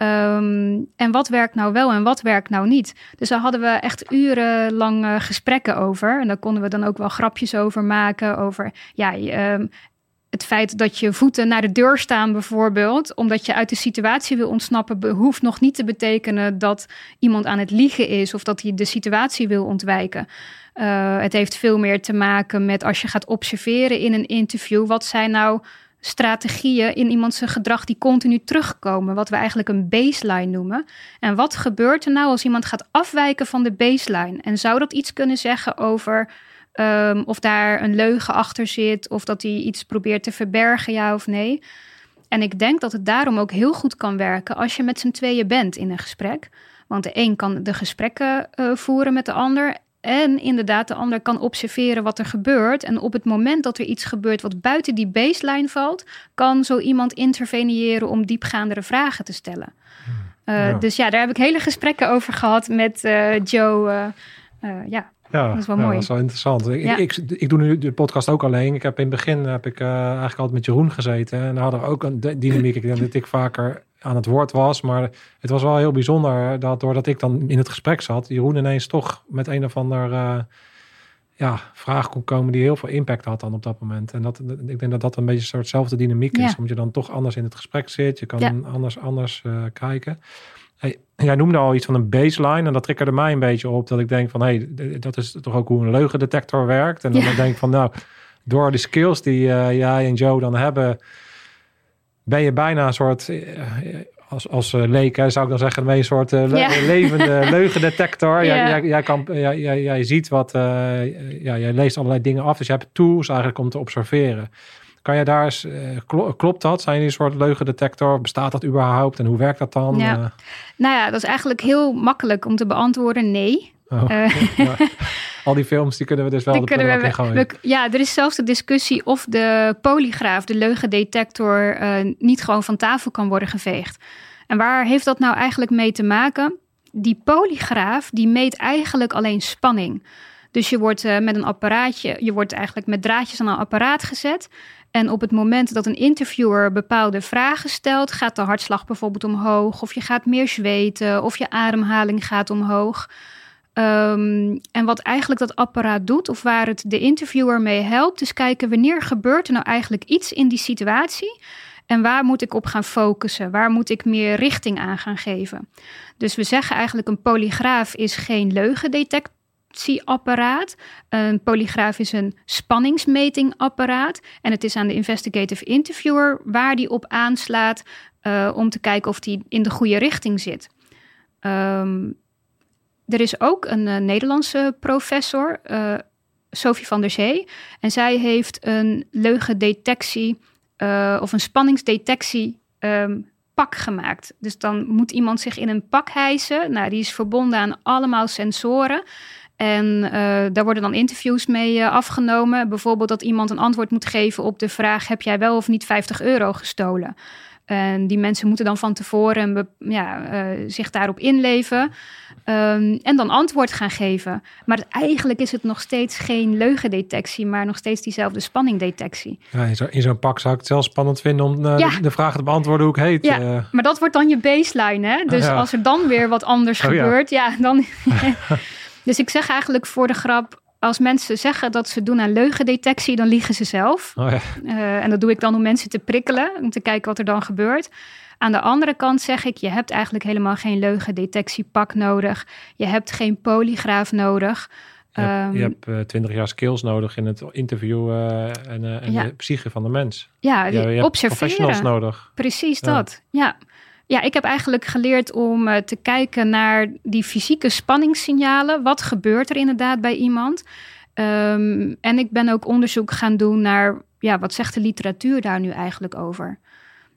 Um, en wat werkt nou wel en wat werkt nou niet? Dus daar hadden we echt urenlang gesprekken over. En daar konden we dan ook wel grapjes over maken. Over ja, um, het feit dat je voeten naar de deur staan, bijvoorbeeld, omdat je uit de situatie wil ontsnappen, hoeft nog niet te betekenen dat iemand aan het liegen is of dat hij de situatie wil ontwijken. Uh, het heeft veel meer te maken met als je gaat observeren in een interview, wat zijn nou strategieën in iemands gedrag die continu terugkomen, wat we eigenlijk een baseline noemen. En wat gebeurt er nou als iemand gaat afwijken van de baseline? En zou dat iets kunnen zeggen over um, of daar een leugen achter zit, of dat hij iets probeert te verbergen, ja of nee? En ik denk dat het daarom ook heel goed kan werken als je met z'n tweeën bent in een gesprek. Want de een kan de gesprekken uh, voeren met de ander. En inderdaad, de ander kan observeren wat er gebeurt. En op het moment dat er iets gebeurt wat buiten die baseline valt, kan zo iemand interveneren om diepgaandere vragen te stellen. Uh, ja. Dus ja, daar heb ik hele gesprekken over gehad met uh, Joe. Uh, ja, ja, dat is wel mooi. dat is wel interessant. Ik, ja. ik, ik, doe nu de podcast ook alleen. Ik heb in het begin heb ik eigenlijk altijd met Jeroen gezeten. En daar hadden we ook een dynamiek. ik denk dat ik vaker aan het woord was. Maar het was wel heel bijzonder dat doordat ik dan in het gesprek zat, Jeroen ineens toch met een of ander uh, ja, vraag kon komen die heel veel impact had dan op dat moment. En dat, ik denk dat dat een beetje een soortzelfde dynamiek is. Omdat je dan toch anders in het gesprek zit. Je kan ja. anders, anders uh, kijken. Hey, jij noemde al iets van een baseline en dat triggerde mij een beetje op dat ik denk van hé, hey, dat is toch ook hoe een leugendetector werkt. En dan ja. denk ik van nou, door de skills die uh, jij en Joe dan hebben, ben je bijna een soort, als, als leek hè, zou ik dan zeggen, ben je een soort uh, le ja. levende (laughs) leugendetector. Ja. Jij, jij, jij, kan, jij, jij, jij ziet wat, uh, ja, jij leest allerlei dingen af, dus je hebt tools eigenlijk om te observeren. Kan je daar eens, uh, klopt dat? Zijn die een soort leugendetector? Bestaat dat überhaupt en hoe werkt dat dan? Ja. Nou ja, dat is eigenlijk heel makkelijk om te beantwoorden. Nee. Oh, ja. (laughs) Al die films, die kunnen we dus wel die kunnen we, we, Ja, er is zelfs de discussie of de polygraaf, de leugendetector, uh, niet gewoon van tafel kan worden geveegd. En waar heeft dat nou eigenlijk mee te maken? Die polygraaf, die meet eigenlijk alleen spanning. Dus je wordt uh, met een apparaatje, je wordt eigenlijk met draadjes aan een apparaat gezet. En op het moment dat een interviewer bepaalde vragen stelt, gaat de hartslag bijvoorbeeld omhoog, of je gaat meer zweten, of je ademhaling gaat omhoog. Um, en wat eigenlijk dat apparaat doet, of waar het de interviewer mee helpt, is kijken wanneer gebeurt er nou eigenlijk iets in die situatie. En waar moet ik op gaan focussen? Waar moet ik meer richting aan gaan geven? Dus we zeggen eigenlijk een polygraaf is geen leugendetectieapparaat. Een polygraaf is een spanningsmetingapparaat. En het is aan de investigative interviewer waar die op aanslaat uh, om te kijken of die in de goede richting zit. Um, er is ook een uh, Nederlandse professor, uh, Sophie van der Zee. En zij heeft een leugendetectie uh, of een spanningsdetectie um, pak gemaakt. Dus dan moet iemand zich in een pak hijsen. Nou, die is verbonden aan allemaal sensoren. En daar worden dan interviews mee afgenomen. Bijvoorbeeld dat iemand een antwoord moet geven op de vraag: heb jij wel of niet 50 euro gestolen? En die mensen moeten dan van tevoren ja, zich daarop inleven. Um, en dan antwoord gaan geven. Maar eigenlijk is het nog steeds geen leugendetectie, maar nog steeds diezelfde spanningdetectie. Ja, in, zo, in zo'n pak zou ik het zelf spannend vinden om uh, ja. de, de, vraag te beantwoorden hoe ik heet. Ja, uh. maar dat wordt dan je baseline. Hè? Dus ja. als er dan weer wat anders (laughs) oh, gebeurt, ja, dan. (laughs) dus ik zeg eigenlijk voor de grap als mensen zeggen dat ze doen aan leugendetectie, dan liegen ze zelf. Oh ja. uh, en dat doe ik dan om mensen te prikkelen, om te kijken wat er dan gebeurt. Aan de andere kant zeg ik, je hebt eigenlijk helemaal geen leugendetectiepak nodig. Je hebt geen polygraaf nodig. Je hebt, je hebt uh, 20 jaar skills nodig in het interview uh, en, uh, en ja. de psyche van de mens. Ja, je, je observeren. professionals nodig. Precies dat, ja. Ja, ik heb eigenlijk geleerd om te kijken naar die fysieke spanningssignalen. Wat gebeurt er inderdaad bij iemand? Um, en ik ben ook onderzoek gaan doen naar, ja, wat zegt de literatuur daar nu eigenlijk over?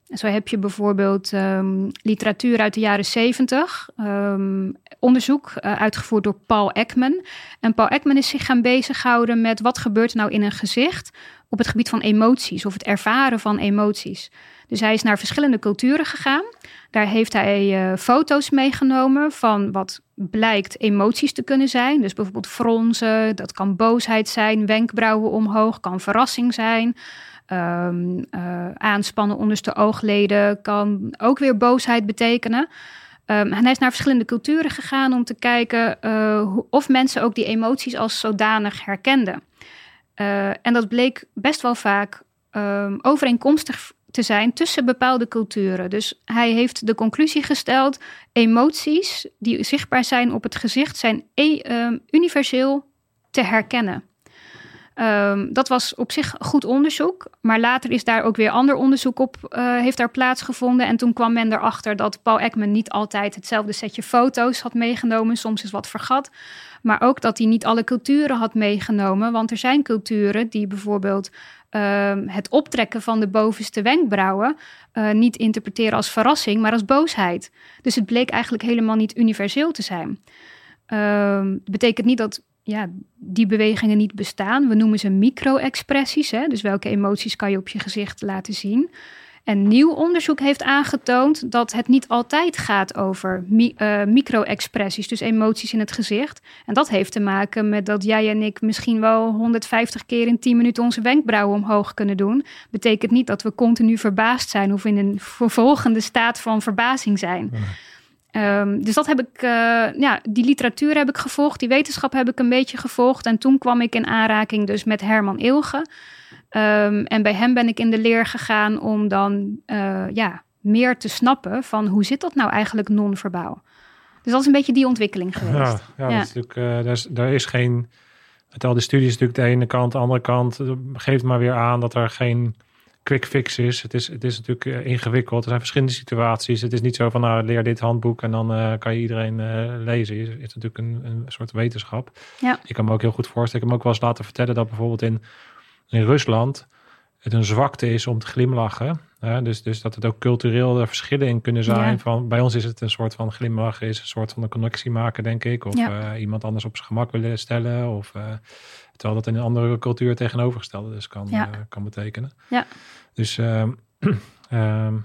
Zo heb je bijvoorbeeld um, literatuur uit de jaren 70, um, onderzoek uh, uitgevoerd door Paul Ekman. En Paul Ekman is zich gaan bezighouden met wat gebeurt nou in een gezicht op het gebied van emoties of het ervaren van emoties. Dus hij is naar verschillende culturen gegaan. Daar heeft hij uh, foto's meegenomen van wat blijkt emoties te kunnen zijn. Dus bijvoorbeeld fronsen, dat kan boosheid zijn, wenkbrauwen omhoog, kan verrassing zijn. Um, uh, aanspannen onderste oogleden kan ook weer boosheid betekenen. Um, en hij is naar verschillende culturen gegaan om te kijken uh, of mensen ook die emoties als zodanig herkenden. Uh, en dat bleek best wel vaak um, overeenkomstig te zijn tussen bepaalde culturen. Dus hij heeft de conclusie gesteld: emoties die zichtbaar zijn op het gezicht zijn e universeel te herkennen. Um, dat was op zich goed onderzoek, maar later is daar ook weer ander onderzoek op uh, heeft daar plaatsgevonden. En toen kwam men erachter dat Paul Ekman niet altijd hetzelfde setje foto's had meegenomen, soms is wat vergat. Maar ook dat hij niet alle culturen had meegenomen, want er zijn culturen die bijvoorbeeld uh, het optrekken van de bovenste wenkbrauwen uh, niet interpreteren als verrassing, maar als boosheid. Dus het bleek eigenlijk helemaal niet universeel te zijn. Uh, dat betekent niet dat ja, die bewegingen niet bestaan. We noemen ze micro-expressies. Dus welke emoties kan je op je gezicht laten zien? En nieuw onderzoek heeft aangetoond dat het niet altijd gaat over mi uh, micro-expressies, dus emoties in het gezicht. En dat heeft te maken met dat jij en ik misschien wel 150 keer in 10 minuten onze wenkbrauwen omhoog kunnen doen. Betekent niet dat we continu verbaasd zijn of in een vervolgende staat van verbazing zijn. Um, dus dat heb ik, uh, ja, die literatuur heb ik gevolgd, die wetenschap heb ik een beetje gevolgd. En toen kwam ik in aanraking dus met Herman Ilge. Um, en bij hem ben ik in de leer gegaan om dan uh, ja, meer te snappen van hoe zit dat nou eigenlijk non-verbaal. Dus dat is een beetje die ontwikkeling geweest. Ja, ja, ja. Dat is natuurlijk, uh, daar, is, daar is geen, met al die studies natuurlijk de ene kant, de andere kant, geeft maar weer aan dat er geen quick fix is. Het is, het is natuurlijk eh, ingewikkeld. Er zijn verschillende situaties. Het is niet zo van nou leer dit handboek en dan uh, kan je iedereen uh, lezen. Het is natuurlijk een, een soort wetenschap. Ja. Ik kan me ook heel goed voorstellen. Ik heb me ook wel eens laten vertellen dat bijvoorbeeld in, in Rusland het een zwakte is om te glimlachen. Dus, dus dat het ook cultureel er verschillen in kunnen zijn. Ja. Van, bij ons is het een soort van glimlachen, is een soort van een connectie maken, denk ik. Of ja. uh, iemand anders op zijn gemak willen stellen. Of, uh, terwijl dat in een andere cultuur tegenovergestelde dus kan, ja. uh, kan betekenen. Ja. Dus um, (clears throat)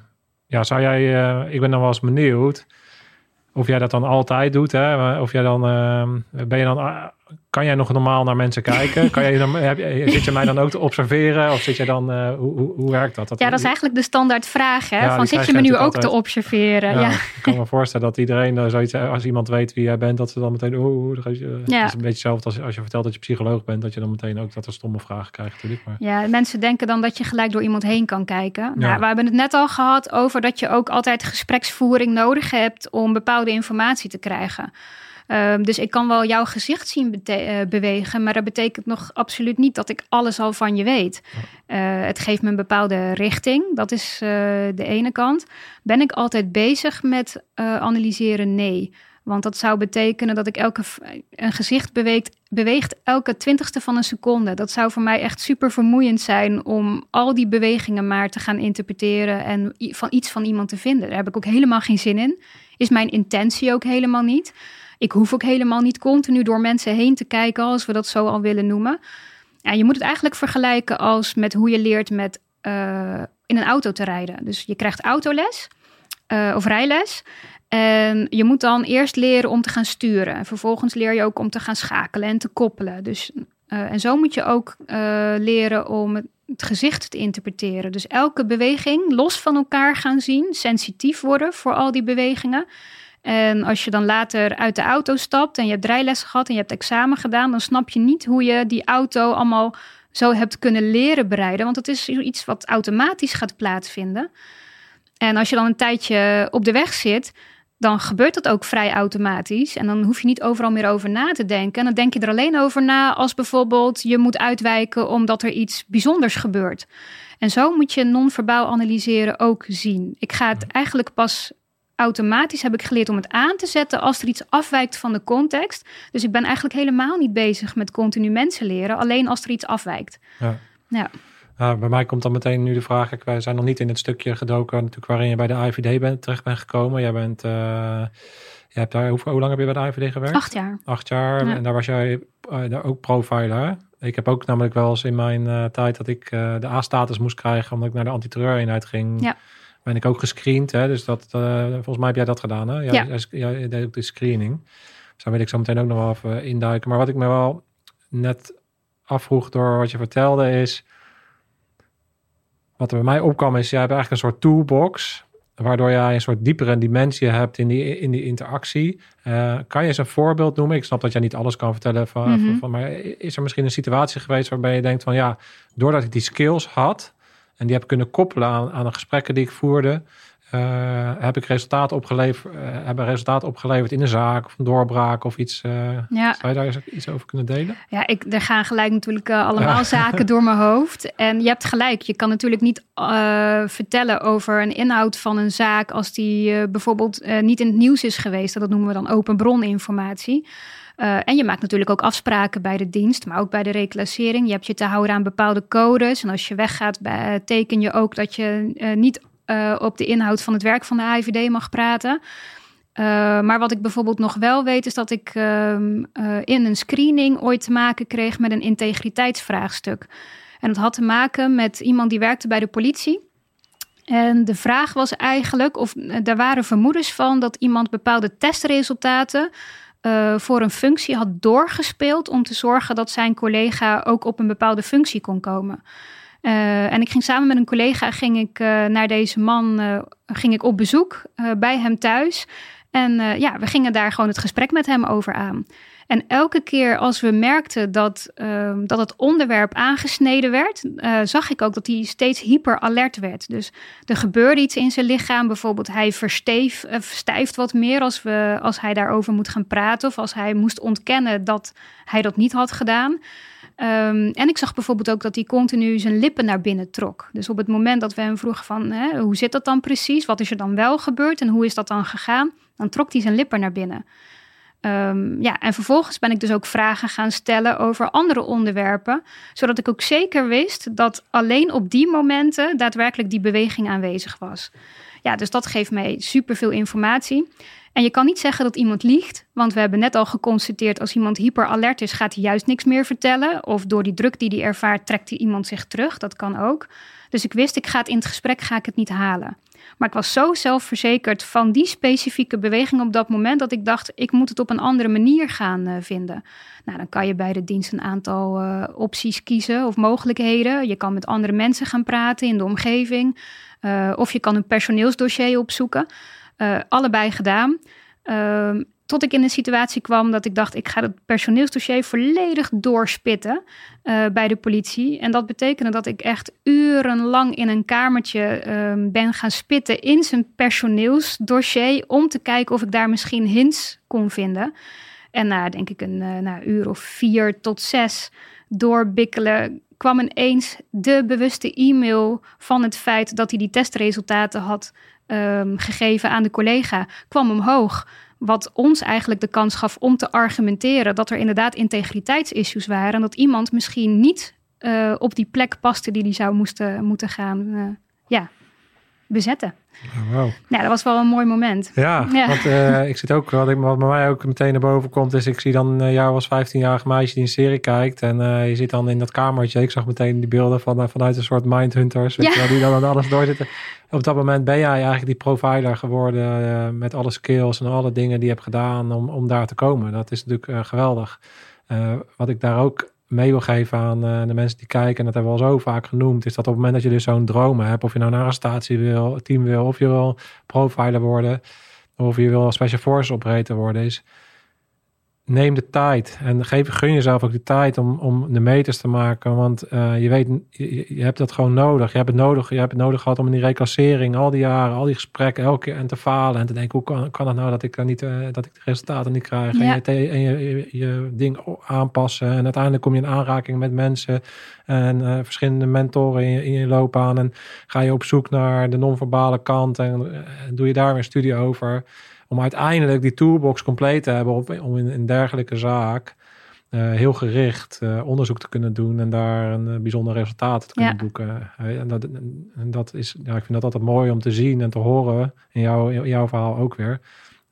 ja, zou jij, ik ben dan wel eens benieuwd of jij dat dan altijd doet. Hè? Of jij dan, ben je dan kan jij nog normaal naar mensen kijken? (laughs) Kan jij dan, heb zit je mij dan ook te observeren? Of zit je dan, uh, hoe, hoe, hoe, werkt dat? dat? Ja, dat is eigenlijk de standaard vraag. Hè? Ja, van zit je me nu ook te observeren? Ja, ja, Ik kan me voorstellen dat iedereen uh, zoiets, als iemand weet wie jij bent, dat ze dan meteen, oeh, dat is een beetje hetzelfde als, als je vertelt dat je psycholoog bent, dat je dan meteen ook dat er stomme vragen krijgt natuurlijk. Maar... Ja, mensen denken dan dat je gelijk door iemand heen kan kijken. Nou, we hebben het net al gehad over dat je ook altijd gespreksvoering nodig hebt om bepaalde informatie te krijgen. Ehm, dus ik kan wel jouw gezicht zien uh, bewegen, maar dat betekent nog absoluut niet dat ik alles al van je weet. Uh, het geeft me een bepaalde richting, dat is uh, de ene kant. Ben ik altijd bezig met analyseren? Nee. Want dat zou betekenen dat ik elke een gezicht beweegt, beweegt elke twintigste van een seconde. Dat zou voor mij echt super vermoeiend zijn om al die bewegingen maar te gaan interpreteren en van iets van iemand te vinden. Daar heb ik ook helemaal geen zin in. Is mijn intentie ook helemaal niet. Ik hoef ook helemaal niet continu door mensen heen te kijken, als we dat zo al willen noemen. Ja, je moet het eigenlijk vergelijken als met hoe je leert met uh, in een auto te rijden. Dus je krijgt autoles uh, of rijles. En je moet dan eerst leren om te gaan sturen. En vervolgens leer je ook om te gaan schakelen en te koppelen. Dus, uh, en zo moet je ook leren om het gezicht te interpreteren. Dus elke beweging los van elkaar gaan zien, sensitief worden voor al die bewegingen. En als je dan later uit de auto stapt en je hebt rijlessen gehad en je hebt examen gedaan, dan snap je niet hoe je die auto allemaal zo hebt kunnen leren bereiden. Want het is iets wat automatisch gaat plaatsvinden. En als je dan een tijdje op de weg zit, dan gebeurt dat ook vrij automatisch. En dan hoef je niet overal meer over na te denken. En dan denk je er alleen over na als bijvoorbeeld je moet uitwijken omdat er iets bijzonders gebeurt. En zo moet je non-verbaal analyseren ook zien. Ik ga het eigenlijk pas automatisch heb ik geleerd om het aan te zetten als er iets afwijkt van de context. Dus ik ben eigenlijk helemaal niet bezig met continu mensen leren, alleen als er iets afwijkt. Ja. ja. bij mij komt dan meteen nu de vraag, ik, wij zijn nog niet in het stukje gedoken natuurlijk waarin je bij de IVD bent, terecht bent gekomen. Jij bent, uh, je hebt daar, hoe, hoe, lang heb je bij de IVD gewerkt? Acht jaar. Acht jaar, en daar was jij uh, daar ook profiler. Ik heb ook namelijk wel eens in mijn uh, tijd dat ik de A-status moest krijgen, omdat ik naar de antiterreureenheid ging. Ja ben ik ook gescreend. Hè? Dus dat, uh, volgens mij heb jij dat gedaan. Hè? Ja, ja. Jij, deed ook de screening. Dus daar wil ik zo meteen ook nog wel even induiken. Maar wat ik me wel net afvroeg door wat je vertelde is... Wat er bij mij opkwam is, jij hebt eigenlijk een soort toolbox... waardoor jij een soort diepere dimensie hebt in die, in die interactie. Uh, kan je eens een voorbeeld noemen? Ik snap dat jij niet alles kan vertellen van, mm -hmm. van, maar is er misschien een situatie geweest waarbij je denkt van ja, doordat ik die skills had, en die heb ik kunnen koppelen aan, aan de gesprekken die ik voerde. Uh, heb ik resultaten opgeleverd, uh, hebben resultaten opgeleverd in een zaak of een doorbraak of iets. Uh, ja. Zou je daar iets over kunnen delen? Ja, ik, er gaan gelijk natuurlijk allemaal (laughs) zaken door mijn hoofd. En je hebt gelijk, je kan natuurlijk niet vertellen over een inhoud van een zaak als die bijvoorbeeld niet in het nieuws is geweest. Dat noemen we dan open broninformatie. Uh, en je maakt natuurlijk ook afspraken bij de dienst, maar ook bij de reclassering. Je hebt je te houden aan bepaalde codes. En als je weggaat, bij, teken je ook dat je uh, niet op de inhoud van het werk van de AIVD mag praten. maar wat ik bijvoorbeeld nog wel weet, is dat ik ehm, in een screening ooit te maken kreeg met een integriteitsvraagstuk. En dat had te maken met iemand die werkte bij de politie. En de vraag was eigenlijk, of er waren vermoedens van dat iemand bepaalde testresultaten uh, voor een functie had doorgespeeld om te zorgen dat zijn collega ook op een bepaalde functie kon komen. Uh, en ik ging samen met een collega ging ik, uh, naar deze man ging ik op bezoek bij hem thuis. En ja, we gingen daar gewoon het gesprek met hem over aan. En elke keer als we merkten dat, uh, dat het onderwerp aangesneden werd, uh, zag ik ook dat hij steeds hyper alert werd. Dus er gebeurde iets in zijn lichaam. Bijvoorbeeld hij versteef, uh, verstijft wat meer als, we, als hij daarover moet gaan praten. Of als hij moest ontkennen dat hij dat niet had gedaan. Um, en ik zag bijvoorbeeld ook dat hij continu zijn lippen naar binnen trok. Dus op het moment dat we hem vroegen van hè, hoe zit dat dan precies? Wat is er dan wel gebeurd en hoe is dat dan gegaan? Dan trok hij zijn lippen naar binnen. Um, ja, en vervolgens ben ik dus ook vragen gaan stellen over andere onderwerpen, zodat ik ook zeker wist dat alleen op die momenten daadwerkelijk die beweging aanwezig was. Ja, dus dat geeft mij superveel informatie. En je kan niet zeggen dat iemand liegt, want we hebben net al geconstateerd als iemand hyperalert is, gaat hij juist niks meer vertellen. Of door die druk die hij ervaart, trekt hij iemand zich terug. Dat kan ook. Dus ik wist, ik ga het in het gesprek ga ik het niet halen. Maar ik was zo zelfverzekerd van die specifieke beweging op dat moment dat ik dacht, ik moet het op een andere manier gaan uh, vinden. Nou, dan kan je bij de dienst een aantal uh, opties kiezen of mogelijkheden. Je kan met andere mensen gaan praten in de omgeving. Uh, of je kan een personeelsdossier opzoeken. allebei gedaan. Ehm, tot ik in een situatie kwam dat ik dacht, ik ga het personeelsdossier volledig doorspitten uh, bij de politie. En dat betekende dat ik echt urenlang in een kamertje uh, ben gaan spitten in zijn personeelsdossier om te kijken of ik daar misschien hints kon vinden. En na denk ik een uh, na uur of vier tot zes doorbikkelen kwam ineens de bewuste e-mail van het feit dat hij die testresultaten had um, gegeven aan de collega, kwam omhoog. Wat ons eigenlijk de kans gaf om te argumenteren dat er inderdaad integriteitsissues waren. En dat iemand misschien niet uh, op die plek paste die die zou moesten, moeten gaan uh, ja, bezetten. Oh, wow. Ja, dat was wel een mooi moment. Ja, ja. want uh, ik zit ook, wat, ik, wat bij mij ook meteen naar boven komt, is ik zie dan uh, jou als 15-jarig meisje die een serie kijkt. En uh, je zit dan in dat kamertje. Ik zag meteen die beelden van, vanuit een soort mindhunters, weet ja. je wel, die dan aan alles doorzitten. Op dat moment ben jij eigenlijk die provider geworden met alle skills en alle dingen die je hebt gedaan om, om daar te komen. Dat is natuurlijk geweldig. wat ik daar ook mee wil geven aan uh, de mensen die kijken, en dat hebben we al zo vaak genoemd, is dat op het moment dat je dus zo'n droom hebt, of je nou een statie wil, team wil, of je wil profiler worden, of je wil special forces operator worden, is neem de tijd en geef, gun jezelf ook de tijd om, om de meters te maken. Want uh, je weet, je, je, hebt dat gewoon nodig. Je hebt het nodig. Je hebt het nodig gehad om in die reclassering, al die jaren, al die gesprekken, elke keer en te falen en te denken: hoe kan, kan het nou dat ik dan niet, uh, dat ik de resultaten niet krijg? Ja. En, je, en je, je, ding aanpassen. En uiteindelijk kom je in aanraking met mensen en uh, verschillende mentoren in je, in je loopbaan. En ga je op zoek naar de non-verbale kant en doe je daar weer een studie over om uiteindelijk die toolbox compleet te hebben op, om in een dergelijke zaak uh, heel gericht uh, onderzoek te kunnen doen en daar een uh, bijzonder resultaat te kunnen ja. boeken. en, dat, en dat is, ja, ik vind dat altijd mooi om te zien en te horen in, jou, in jouw verhaal ook weer.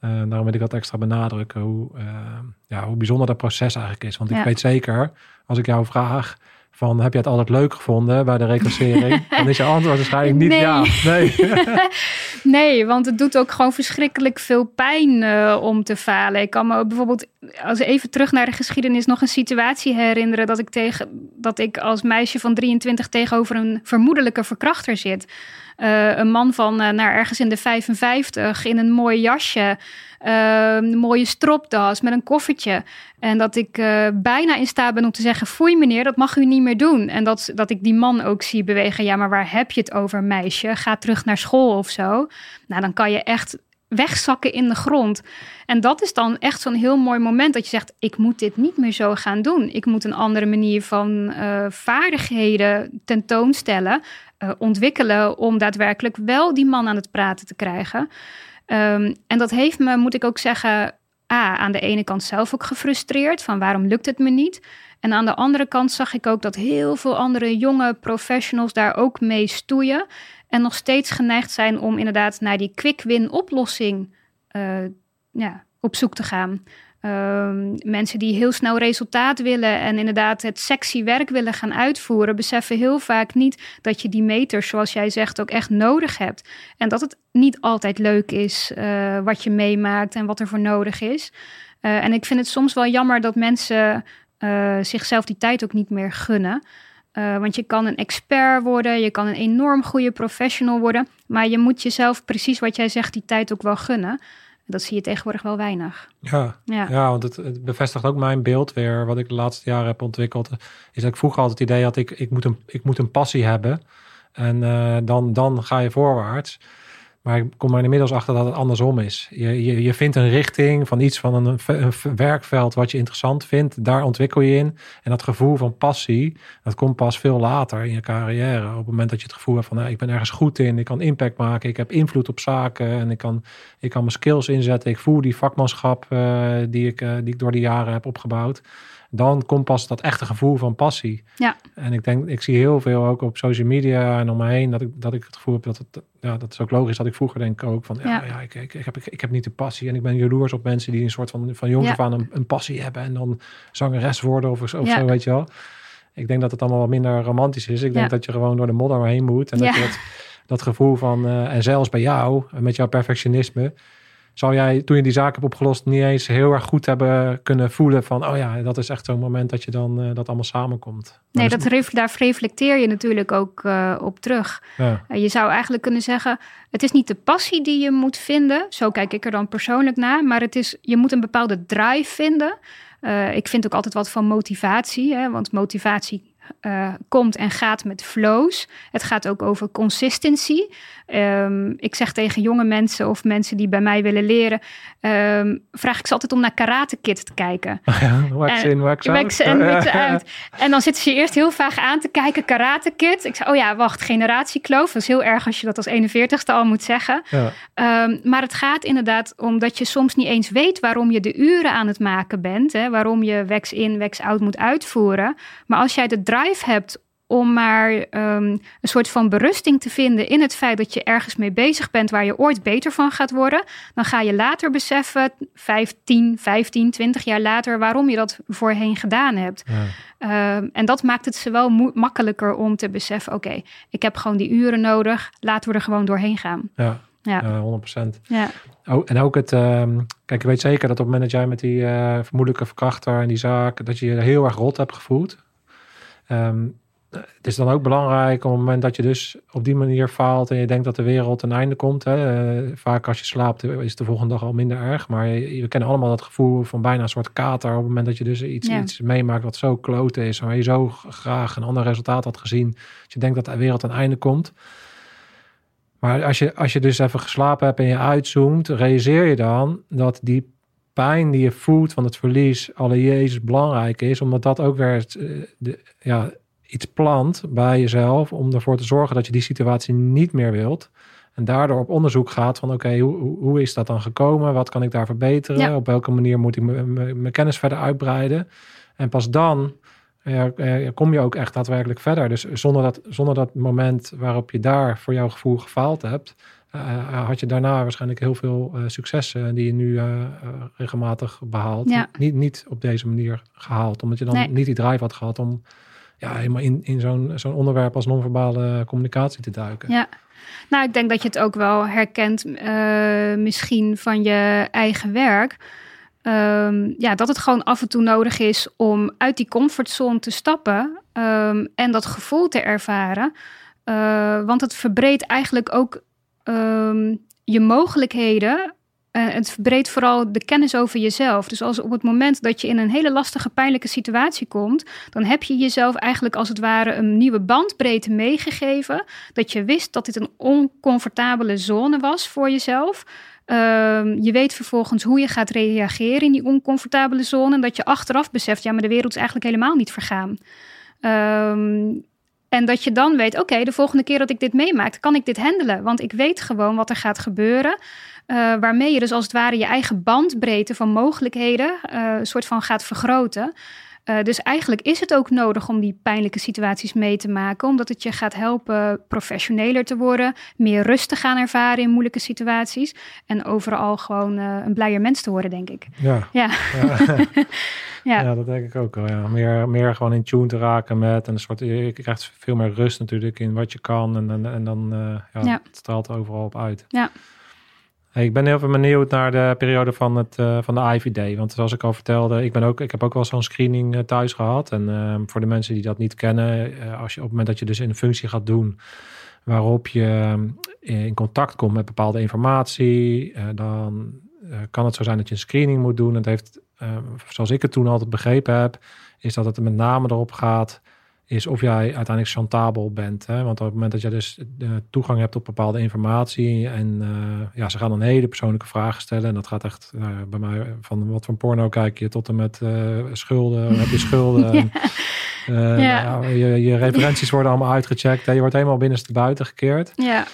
daarom wil ik dat extra benadrukken, hoe, ja, hoe bijzonder dat proces eigenlijk is. Want ik weet zeker, als ik jou vraag, van heb je het altijd leuk gevonden bij de reclassering? (laughs) dan is je antwoord waarschijnlijk niet nee. ja. Nee. (laughs) nee, want het doet ook gewoon verschrikkelijk veel pijn uh, om te falen. Ik kan me bijvoorbeeld, als even terug naar de geschiedenis, nog een situatie herinneren dat ik, tegen, dat ik als meisje van 23 tegenover een vermoedelijke verkrachter zit. Uh, een man van uh, naar ergens in de 55 in een mooi jasje. Uh, een mooie stropdas met een koffertje. En dat ik uh, bijna in staat ben om te zeggen: Foei, meneer, dat mag u niet meer doen. En dat, dat ik die man ook zie bewegen. Ja, maar waar heb je het over, meisje? Ga terug naar school of zo. Nou, dan kan je echt wegzakken in de grond. En dat is dan echt zo'n heel mooi moment dat je zegt: Ik moet dit niet meer zo gaan doen. Ik moet een andere manier van uh, vaardigheden tentoonstellen, uh, ontwikkelen. om daadwerkelijk wel die man aan het praten te krijgen. Um, en dat heeft me, moet ik ook zeggen, A, aan de ene kant zelf ook gefrustreerd van waarom lukt het me niet. En aan de andere kant zag ik ook dat heel veel andere jonge professionals daar ook mee stoeien. En nog steeds geneigd zijn om inderdaad naar die quick-win oplossing uh, ja, op zoek te gaan. Um, mensen die heel snel resultaat willen en inderdaad het sexy werk willen gaan uitvoeren, beseffen heel vaak niet dat je die meters, zoals jij zegt, ook echt nodig hebt. En dat het niet altijd leuk is uh, wat je meemaakt en wat er voor nodig is. Uh, en ik vind het soms wel jammer dat mensen uh, zichzelf die tijd ook niet meer gunnen. want je kan een expert worden, je kan een enorm goede professional worden, maar je moet jezelf precies wat jij zegt, die tijd ook wel gunnen. Dat zie je tegenwoordig wel weinig. Ja, ja. ja want het, het, bevestigt ook mijn beeld weer, wat ik de laatste jaren heb ontwikkeld. Is dat ik vroeger altijd het idee had, ik, ik, moet, een, ik moet een passie hebben. En uh, dan, dan ga je voorwaarts. Maar ik kom er inmiddels achter dat het andersom is. Je, je, je vindt een richting van iets van een, werkveld wat je interessant vindt. Daar ontwikkel je in. En dat gevoel van passie, dat komt pas veel later in je carrière. Op het moment dat je het gevoel hebt van, nou, ik ben ergens goed in. Ik kan impact maken. Ik heb invloed op zaken. En ik kan, ik kan mijn skills inzetten. Ik voel die vakmanschap uh, die, ik, uh, die ik door de jaren heb opgebouwd. Dan komt pas dat echte gevoel van passie. Ja. En ik denk, ik zie heel veel ook op social media en om me heen dat ik, dat ik het gevoel heb dat het, ja, dat is ook logisch dat ik vroeger denk ook van, ja, Ja. ja, ik, ik, ik, heb, ik, ik heb niet de passie en ik ben jaloers op mensen die een soort van, van jongs Ja. af aan een, een passie hebben en dan zangeres worden of, zo- of Ja. zo, weet je wel. Ik denk dat het allemaal wat minder romantisch is. Ik denk dat je gewoon door de modder heen moet en dat je dat, dat gevoel van, eh, en zelfs bij jou, met jouw perfectionisme, zou jij toen je die zaak hebt opgelost niet eens heel erg goed hebben kunnen voelen van, oh ja, dat is echt zo'n moment dat je dan eh, dat allemaal samenkomt. Nee, dat ref- daar reflecteer je natuurlijk ook eh, op terug. ja. Eh, Je zou eigenlijk kunnen zeggen, het is niet de passie die je moet vinden. Zo kijk ik er dan persoonlijk naar. Maar het is, je moet een bepaalde drive vinden. Ik vind ook altijd wat van motivatie. Hè, want motivatie komt en gaat met flows. Het gaat ook over consistency. Ehm, ik zeg tegen jonge mensen of mensen die bij mij willen leren... ehm, vraag ik ze altijd om naar Karate Kid te kijken. Ja, wax En- in, wax out. Wax out. En dan zitten ze eerst heel vaag aan te kijken, Karate Kid. Ik zei, oh ja, wacht, generatiekloof. Dat is heel erg als je dat als 41ste al moet zeggen. Ja, Ehm, maar het gaat inderdaad om dat je soms niet eens weet waarom je de uren aan het maken bent. Hè, waarom je wax in, wax out moet uitvoeren. Maar als jij de drive hebt om maar ehm, een soort van berusting te vinden in het feit dat je ergens mee bezig bent waar je ooit beter van gaat worden, dan ga je later beseffen, 15, 15, 20 jaar later, waarom je dat voorheen gedaan hebt. ja. Ehm, en dat maakt het ze wel makkelijker om te beseffen: oké, ik heb gewoon die uren nodig, laten we er gewoon doorheen gaan. ja, Ja, ja, 100%. ja, Oh, en ook het, ehm, kijk, ik weet zeker dat op het moment dat jij met die eh, vermoedelijke verkrachter en die zaak, dat je je heel erg rot hebt gevoeld. Het is dan ook belangrijk op het moment dat je dus op die manier faalt en je denkt dat de wereld ten einde komt. Hè, eh, vaak als je slaapt is het de volgende dag al minder erg. Maar we kennen allemaal dat gevoel van bijna een soort kater op het moment dat je dus iets, Ja. iets meemaakt wat zo kloten is. Waar je zo graag een ander resultaat had gezien. Dat je denkt dat de wereld ten einde komt. Maar als je, als je dus even geslapen hebt en je uitzoomt, realiseer je dan dat die pijn die je voelt van het verlies alle Jezus belangrijk is, omdat dat ook weer het, eh, de, ja, iets plant bij jezelf om ervoor te zorgen dat je die situatie niet meer wilt. En daardoor op onderzoek gaat van oké, hoe, hoe, hoe is dat dan gekomen? Wat kan ik daar verbeteren? Ja. Op welke manier moet ik mijn- kennis verder uitbreiden? En pas dan ja, eh, kom je ook echt daadwerkelijk verder. Dus zonder dat, zonder dat moment waarop je daar voor jouw gevoel gefaald hebt, eh, had je daarna waarschijnlijk heel veel eh, successen die je nu eh, eh, regelmatig behaalt. Ja. Niet, niet op deze manier gehaald, omdat je dan Nee. niet die drive had gehad om ja, helemaal in, in zo'n zo'n onderwerp als non-verbale communicatie te duiken. ja. Nou, ik denk dat je het ook wel herkent, eh, misschien van je eigen werk. Ehm, ja, dat het gewoon af en toe nodig is om uit die comfortzone te stappen ehm, en dat gevoel te ervaren. Eh, want het verbreedt eigenlijk ook ehm, je mogelijkheden. Eh, het verbreedt vooral de kennis over jezelf. Dus als op het moment dat je in een hele lastige, pijnlijke situatie komt, dan heb je jezelf eigenlijk als het ware een nieuwe bandbreedte meegegeven. Dat je wist dat dit een oncomfortabele zone was voor jezelf. Ehm, je weet vervolgens hoe je gaat reageren in die oncomfortabele zone. En dat je achteraf beseft, ja, maar de wereld is eigenlijk helemaal niet vergaan. Ehm, en dat je dan weet, oké, de volgende keer dat ik dit meemaak, kan ik dit handelen. Want ik weet gewoon wat er gaat gebeuren. Eh, waarmee je dus als het ware je eigen bandbreedte van mogelijkheden een soort van gaat vergroten. Eh, dus eigenlijk is het ook nodig om die pijnlijke situaties mee te maken, omdat het je gaat helpen professioneler te worden, meer rust te gaan ervaren in moeilijke situaties en overal gewoon een blijer mens te worden, denk ik. Ja, Ja, ja. (laughs) Ja. ja. dat denk ik ook wel. Ja. Meer, meer gewoon in tune te raken met en een soort, je krijgt veel meer rust natuurlijk in wat je kan en, en, en dan ja, Ja. het straalt overal op uit. Ja. Ik ben heel veel benieuwd naar de periode van, het, eh, van de IVD. Want zoals ik al vertelde, ik, ben ook, ik heb ook wel zo'n screening eh, thuis gehad. En eh, voor de mensen die dat niet kennen, eh, als je op het moment dat je dus een functie gaat doen waarop je in contact komt met bepaalde informatie, dan kan het zo zijn dat je een screening moet doen. Het heeft, zoals ik het toen altijd begrepen heb, is dat het er met name erop gaat is of jij uiteindelijk chantabel bent. Hè? Want op het moment dat je dus de toegang hebt op bepaalde informatie en eh, ja, ze gaan dan hele persoonlijke vragen stellen en dat gaat echt ja, bij mij van wat voor porno kijk je tot en met eh, schulden, heb je schulden. (laughs) Ja. Eh, Ja. nou je, je referenties worden allemaal uitgecheckt. Hè? Je wordt helemaal binnenste buiten gekeerd. ja,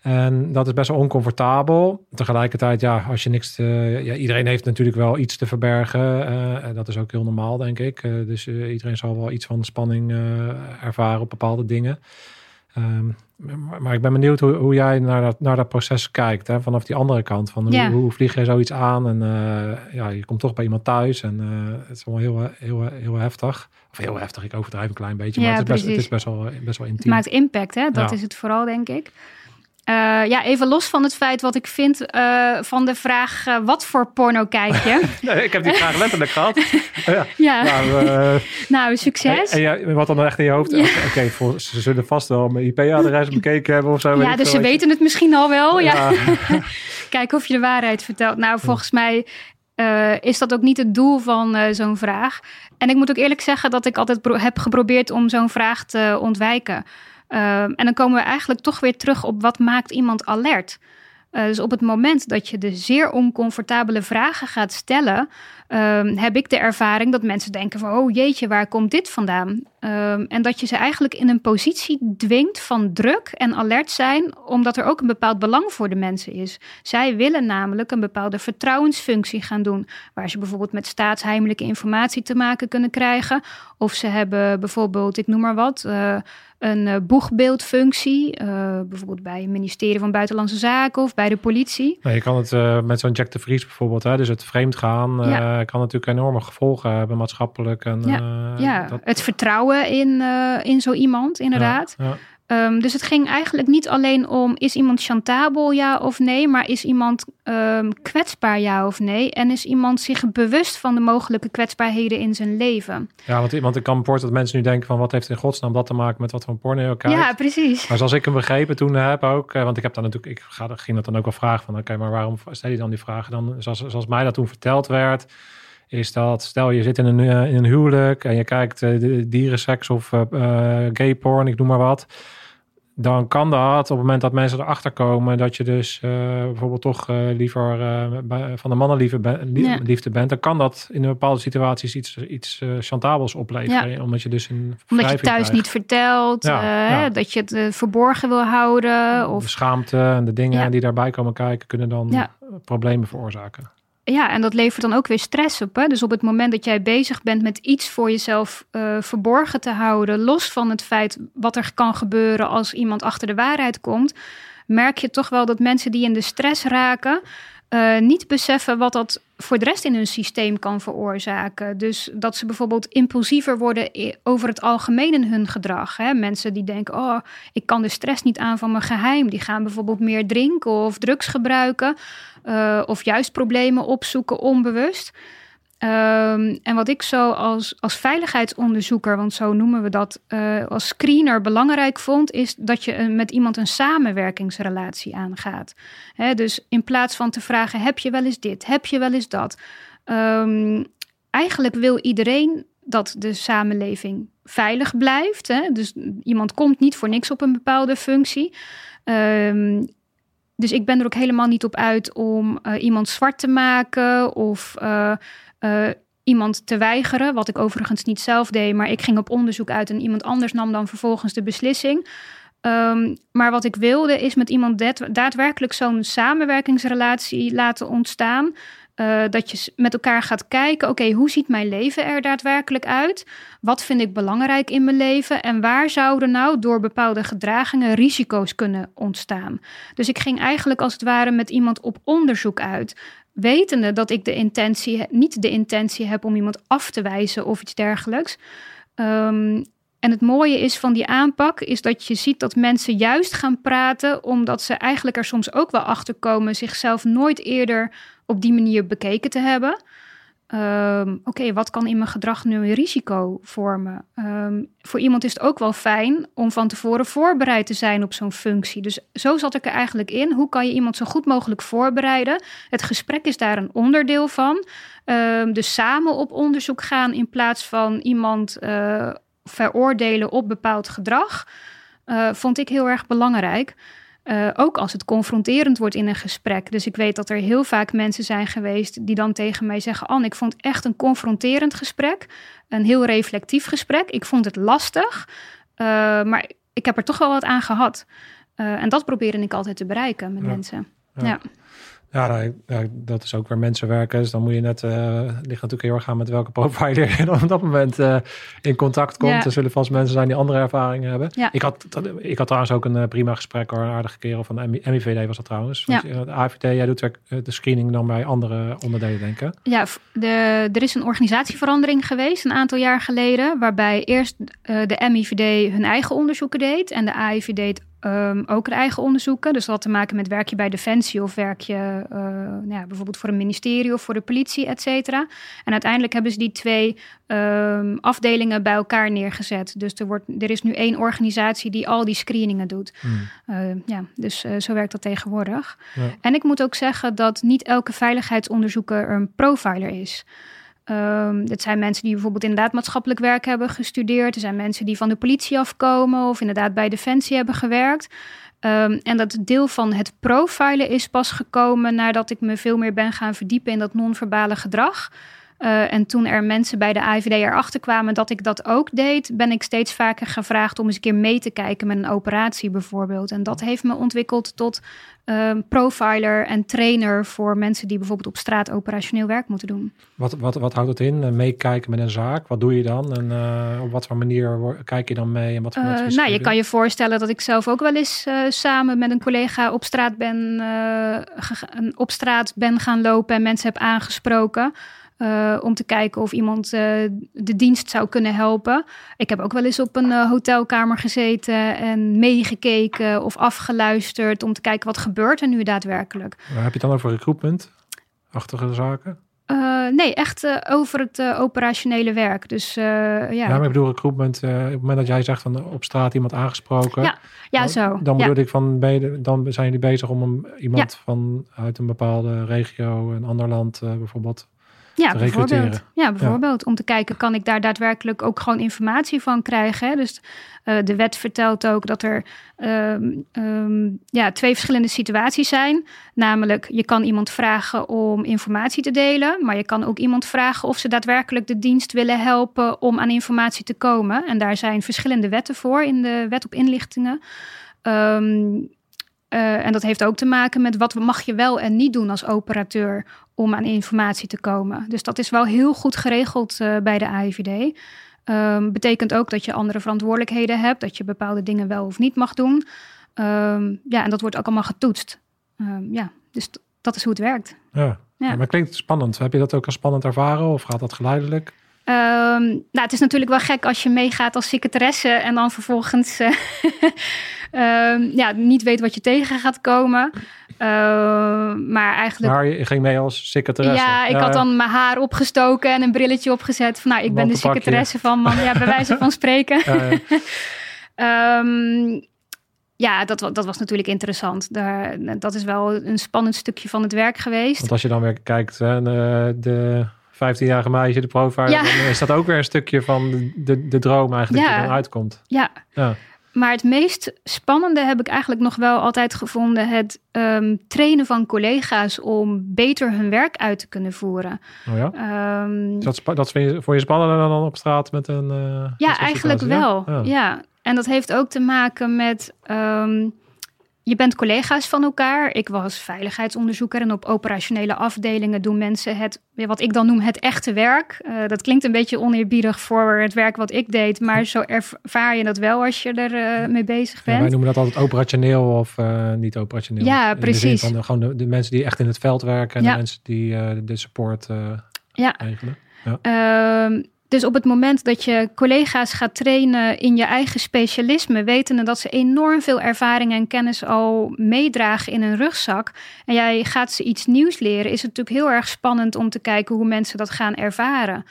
En dat is best wel oncomfortabel. Tegelijkertijd, ja, als je niks. Te, ja, iedereen heeft natuurlijk wel iets te verbergen. en dat is ook heel normaal, denk ik. dus iedereen zal wel iets van spanning ervaren op bepaalde dingen. Ehm, maar, ik ben benieuwd hoe, hoe jij naar dat, naar dat proces kijkt. Hè? Vanaf die andere kant. Van hoe, hoe, vlieg je zoiets aan? En uh, ja, je komt toch bij iemand thuis. En uh, het is wel heel, heel, heel heftig. Of heel heftig, ik overdrijf een klein beetje. maar het is, best, het is best, wel, best wel intiem. Het maakt impact, hè? Dat is het vooral, denk ik. Uh, ja, even los van het feit wat ik vind uh, van de vraag: uh, wat voor porno kijk je? (laughs) nee, ik heb die vraag letterlijk gehad. ja. ja. Nou, (laughs) nou, succes. En, en, wat dan echt in je hoofd? Ja. Oké, okay, ze zullen vast wel mijn IP-adres (laughs) bekeken hebben of zo. Ja, dus ze weten het misschien al wel. Ja. Kijk of je de waarheid vertelt. Nou, volgens mij is dat ook niet het doel van zo'n vraag. En ik moet ook eerlijk zeggen dat ik altijd heb geprobeerd om zo'n vraag te ontwijken. Ehm, en dan komen we eigenlijk toch weer terug op wat maakt iemand alert. Uh, dus op het moment dat je de zeer oncomfortabele vragen gaat stellen, um, heb ik de ervaring dat mensen denken van, oh jeetje, waar komt dit vandaan? Um, en dat je ze eigenlijk in een positie dwingt van druk en alert zijn, omdat er ook een bepaald belang voor de mensen is. Zij willen namelijk een bepaalde vertrouwensfunctie gaan doen, waar ze bijvoorbeeld met staatsheimelijke informatie te maken kunnen krijgen. Of ze hebben bijvoorbeeld, ik noem maar wat, uh, een uh, boegbeeldfunctie, uh, bijvoorbeeld bij het ministerie van Buitenlandse Zaken of bij de politie. Nou, je kan het uh, met zo'n Jack de Vries bijvoorbeeld, hè, dus het vreemd gaan, kan natuurlijk enorme gevolgen hebben maatschappelijk. En, ja, ja. Dat... het vertrouwen in, in zo iemand, inderdaad. Ja, Um, dus het ging eigenlijk niet alleen om is iemand chantabel ja of nee, maar is iemand um, kwetsbaar ja of nee? En is iemand zich bewust van de mogelijke kwetsbaarheden in zijn leven? Ja, want, want ik kan me voorstellen dat mensen nu denken van wat heeft in godsnaam dat te maken met wat voor porno kijkt? Ja, precies. Maar zoals ik hem begrepen toen heb ook, eh, want ik heb dan natuurlijk, ik ga, ging dat dan ook wel vragen van oké, maar waarom stel je dan die vragen dan? Zoals, zoals mij dat toen verteld werd, is dat stel je zit in een, eh, in een huwelijk en je kijkt uh, dierenseks of uh, gay porn, ik noem maar wat dan kan dat op het moment dat mensen erachter komen dat je dus uh, bijvoorbeeld toch uh, liever uh, van de mannenliefde ben, liefde bent, dan kan dat in een bepaalde situaties iets, iets chantabels opleveren. Ja. Omdat je dus in Omdat je thuis krijgt. niet vertelt, ja, dat je het verborgen wil houden. Of... De schaamte en de dingen die daarbij komen kijken kunnen dan problemen veroorzaken. Ja, en dat levert dan ook weer stress op. Hè? Dus op het moment dat jij bezig bent met iets voor jezelf uh, verborgen te houden, los van het feit wat er kan gebeuren als iemand achter de waarheid komt, merk je toch wel dat mensen die in de stress raken, uh, niet beseffen wat dat voor de rest in hun systeem kan veroorzaken. Dus dat ze bijvoorbeeld impulsiever worden over het algemeen in hun gedrag. Hè? Mensen die denken, oh, ik kan de stress niet aan van mijn geheim. Die gaan bijvoorbeeld meer drinken of drugs gebruiken. Uh, of juist problemen opzoeken onbewust. Um, en wat ik zo als, als veiligheidsonderzoeker, want zo noemen we dat, uh, als screener belangrijk vond, is dat je met iemand een samenwerkingsrelatie aangaat. Dus in plaats van te vragen: heb je wel eens dit, heb je wel eens dat? Um, eigenlijk wil iedereen dat de samenleving veilig blijft. Hè? Dus iemand komt niet voor niks op een bepaalde functie. Um, dus ik ben er ook helemaal niet op uit om uh, iemand zwart te maken of uh, uh, iemand te weigeren. Wat ik overigens niet zelf deed, maar ik ging op onderzoek uit en iemand anders nam dan vervolgens de beslissing. Um, maar wat ik wilde is met iemand daadwerkelijk zo'n samenwerkingsrelatie laten ontstaan. Uh, dat je met elkaar gaat kijken, oké, hoe ziet mijn leven er daadwerkelijk uit? Wat vind ik belangrijk in mijn leven? En waar zouden nou door bepaalde gedragingen risico's kunnen ontstaan? Dus ik ging eigenlijk als het ware met iemand op onderzoek uit. Wetende dat ik de intentie, niet de intentie heb om iemand af te wijzen of iets dergelijks. Um, en het mooie is van die aanpak, is dat je ziet dat mensen juist gaan praten, omdat ze eigenlijk er soms ook wel achter komen zichzelf nooit eerder op die manier bekeken te hebben. Ehm, oké, wat kan in mijn gedrag nu een risico vormen? Um, voor iemand is het ook wel fijn om van tevoren voorbereid te zijn op zo'n functie. Dus zo zat ik er eigenlijk in. Hoe kan je iemand zo goed mogelijk voorbereiden? Het gesprek is daar een onderdeel van. Um, dus samen op onderzoek gaan in plaats van iemand uh, veroordelen op bepaald gedrag, uh, vond ik heel erg belangrijk. Uh, ook als het confronterend wordt in een gesprek. Dus ik weet dat er heel vaak mensen zijn geweest die dan tegen mij zeggen: Anne, ik vond echt een confronterend gesprek. Een heel reflectief gesprek. Ik vond het lastig, uh, maar ik heb er toch wel wat aan gehad. en dat probeerde ik altijd te bereiken met Ja. mensen. Ja. Ja. Ja, nou, ja, dat is ook waar mensen werken. Dus dan moet je net, eh ligt natuurlijk heel erg aan met welke provider je dan op dat moment eh, in contact komt. Ja. Er zullen vast mensen zijn die andere ervaringen hebben. Ja. Ik, had, ik had trouwens ook een eh, prima gesprek hoor, een aardige kerel van de MI MIVD was dat trouwens. Ja. De AVD, jij doet de screening dan bij andere onderdelen denken. Ja, de, er is een organisatieverandering geweest een aantal jaar geleden, waarbij eerst de MIVD hun eigen onderzoeken deed en de AIVD deed ehm, ook hun eigen onderzoeken. Dus dat had te maken met werk je bij Defensie of werk je eh, nou ja, bijvoorbeeld voor een ministerie of voor de politie, et cetera. En uiteindelijk hebben ze die twee ehm, afdelingen bij elkaar neergezet. Dus er, wordt, er is nu één organisatie die al die screeningen doet. Hmm. Eh, ja, dus eh, zo werkt dat tegenwoordig. Ja. En ik moet ook zeggen dat niet elke veiligheidsonderzoeker een profiler is. Ehm het zijn mensen die bijvoorbeeld inderdaad maatschappelijk werk hebben gestudeerd. Er zijn mensen die van de politie afkomen of inderdaad bij Defensie hebben gewerkt. Ehm, en dat deel van het profilen is pas gekomen nadat ik me veel meer ben gaan verdiepen in dat non-verbale gedrag. Eh, en toen er mensen bij de AIVD erachter kwamen dat ik dat ook deed, ben ik steeds vaker gevraagd om eens een keer mee te kijken met een operatie bijvoorbeeld. En dat heeft me ontwikkeld tot ehm, profiler en trainer voor mensen die bijvoorbeeld op straat operationeel werk moeten doen. Wat, wat, wat houdt het in? Eh, Meekijken met een zaak? Wat doe je dan? En eh, op wat voor manier kijk je dan mee? En wat voor nou, je kan je voorstellen dat ik zelf ook wel eens samen met een collega op straat ben, op straat ben gaan lopen en mensen heb aangesproken. Eh, om te kijken of iemand eh, de dienst zou kunnen helpen. Ik heb ook wel eens op een eh, hotelkamer gezeten en meegekeken of afgeluisterd om te kijken wat gebeurt er nu daadwerkelijk. Waar heb je het dan over recruitment? Achtige zaken? Nee, echt over het operationele werk. Dus ja, Ja, maar ik bedoel recruitment. op het moment dat jij zegt van op straat iemand aangesproken. Ja, ja dan, zo. Dan ja. bedoel ik van, ben je, dan zijn jullie bezig om een, iemand van uit een bepaalde regio, een ander land bijvoorbeeld. Ja, bijvoorbeeld. Ja, bijvoorbeeld. Om te kijken, kan ik daar daadwerkelijk ook gewoon informatie van krijgen? Hè? Dus eh, de wet vertelt ook dat er ehm, ehm, ja, twee verschillende situaties zijn. Namelijk, je kan iemand vragen om informatie te delen. Maar je kan ook iemand vragen of ze daadwerkelijk de dienst willen helpen om aan informatie te komen. En daar zijn verschillende wetten voor in de wet op inlichtingen. Ehm, eh, en dat heeft ook te maken met wat mag je wel en niet doen als operateur om aan informatie te komen. Dus dat is wel heel goed geregeld eh, bij de AIVD. Ehm, betekent ook dat je andere verantwoordelijkheden hebt, dat je bepaalde dingen wel of niet mag doen. Ehm, ja, en dat wordt ook allemaal getoetst. Ehm, ja, dus dat is hoe het werkt. Ja. Maar klinkt spannend. Heb je dat ook als spannend ervaren of gaat dat geleidelijk? Nou, het is natuurlijk wel gek als je meegaat als secretaresse en dan vervolgens eh, (laughs) ja, niet weet wat je tegen gaat komen. Ehm, maar eigenlijk Maar je ging mee als secretaresse. Ja, ik had dan mijn haar opgestoken en een brilletje opgezet. Van, nou, ik ben de secretaresse van man. Ja, bij wijze van spreken. (laughs) Ja, ja. (laughs) Ehm, ja, dat, dat was natuurlijk interessant. Daar, dat is wel een spannend stukje van het werk geweest. Want als je dan weer kijkt, hè, de, de 15-jarige meisje, de profiler, Ja. dan is dat ook weer een stukje van de, de, de droom eigenlijk Ja. die dan uitkomt. Ja, Ja. Maar het meest spannende heb ik eigenlijk nog wel altijd gevonden. Het ehm, trainen van collega's om beter hun werk uit te kunnen voeren. Oh ja? Ehm, dat, dat vind je, voor je spannender dan op straat met een... eh, Ja, eigenlijk wel. Ja? Ja. En dat heeft ook te maken met. ehm, je bent collega's van elkaar. Ik was veiligheidsonderzoeker en op operationele afdelingen doen mensen het, wat ik dan noem het echte werk. Eh, dat klinkt een beetje oneerbiedig voor het werk wat ik deed, maar zo ervaar je dat wel als je er eh, mee bezig Ja, bent. wij noemen dat altijd operationeel of eh, niet operationeel. Ja, In de zin precies. van de, gewoon de, de mensen die echt in het veld werken en Ja. de mensen die de support Ja. regelen. Ehm, dus op het moment dat je collega's gaat trainen in je eigen specialisme, wetende dat ze enorm veel ervaring en kennis al meedragen in hun rugzak, en jij gaat ze iets nieuws leren, is het natuurlijk heel erg spannend om te kijken hoe mensen dat gaan ervaren.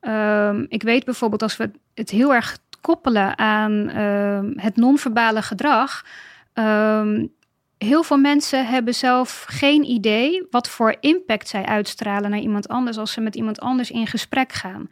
Ehm, ik weet bijvoorbeeld als we het heel erg koppelen aan ehm, het non-verbale gedrag. ehm, heel veel mensen hebben zelf geen idee wat voor impact zij uitstralen naar iemand anders als ze met iemand anders in gesprek gaan.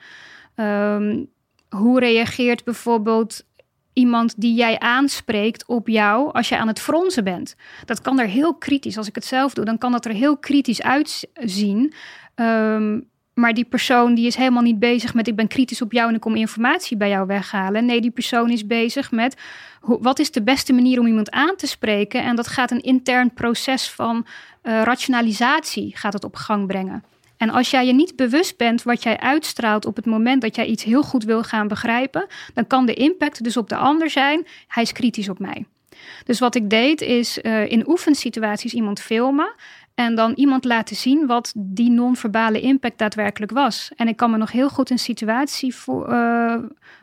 Ehm, hoe reageert bijvoorbeeld iemand die jij aanspreekt op jou als je aan het fronsen bent? Dat kan er heel kritisch, als ik het zelf doe, dan kan dat er heel kritisch uitzien. Ehm, maar die persoon die is helemaal niet bezig met ik ben kritisch op jou en ik kom informatie bij jou weghalen. Nee, die persoon is bezig met wat is de beste manier om iemand aan te spreken. En dat gaat een intern proces van uh, rationalisatie gaat het op gang brengen. En als jij je niet bewust bent wat jij uitstraalt op het moment dat jij iets heel goed wil gaan begrijpen, dan kan de impact dus op de ander zijn. Hij is kritisch op mij. Dus wat ik deed is uh, in oefensituaties iemand filmen en dan iemand laten zien wat die non-verbale impact daadwerkelijk was. En ik kan me nog heel goed een situatie uh,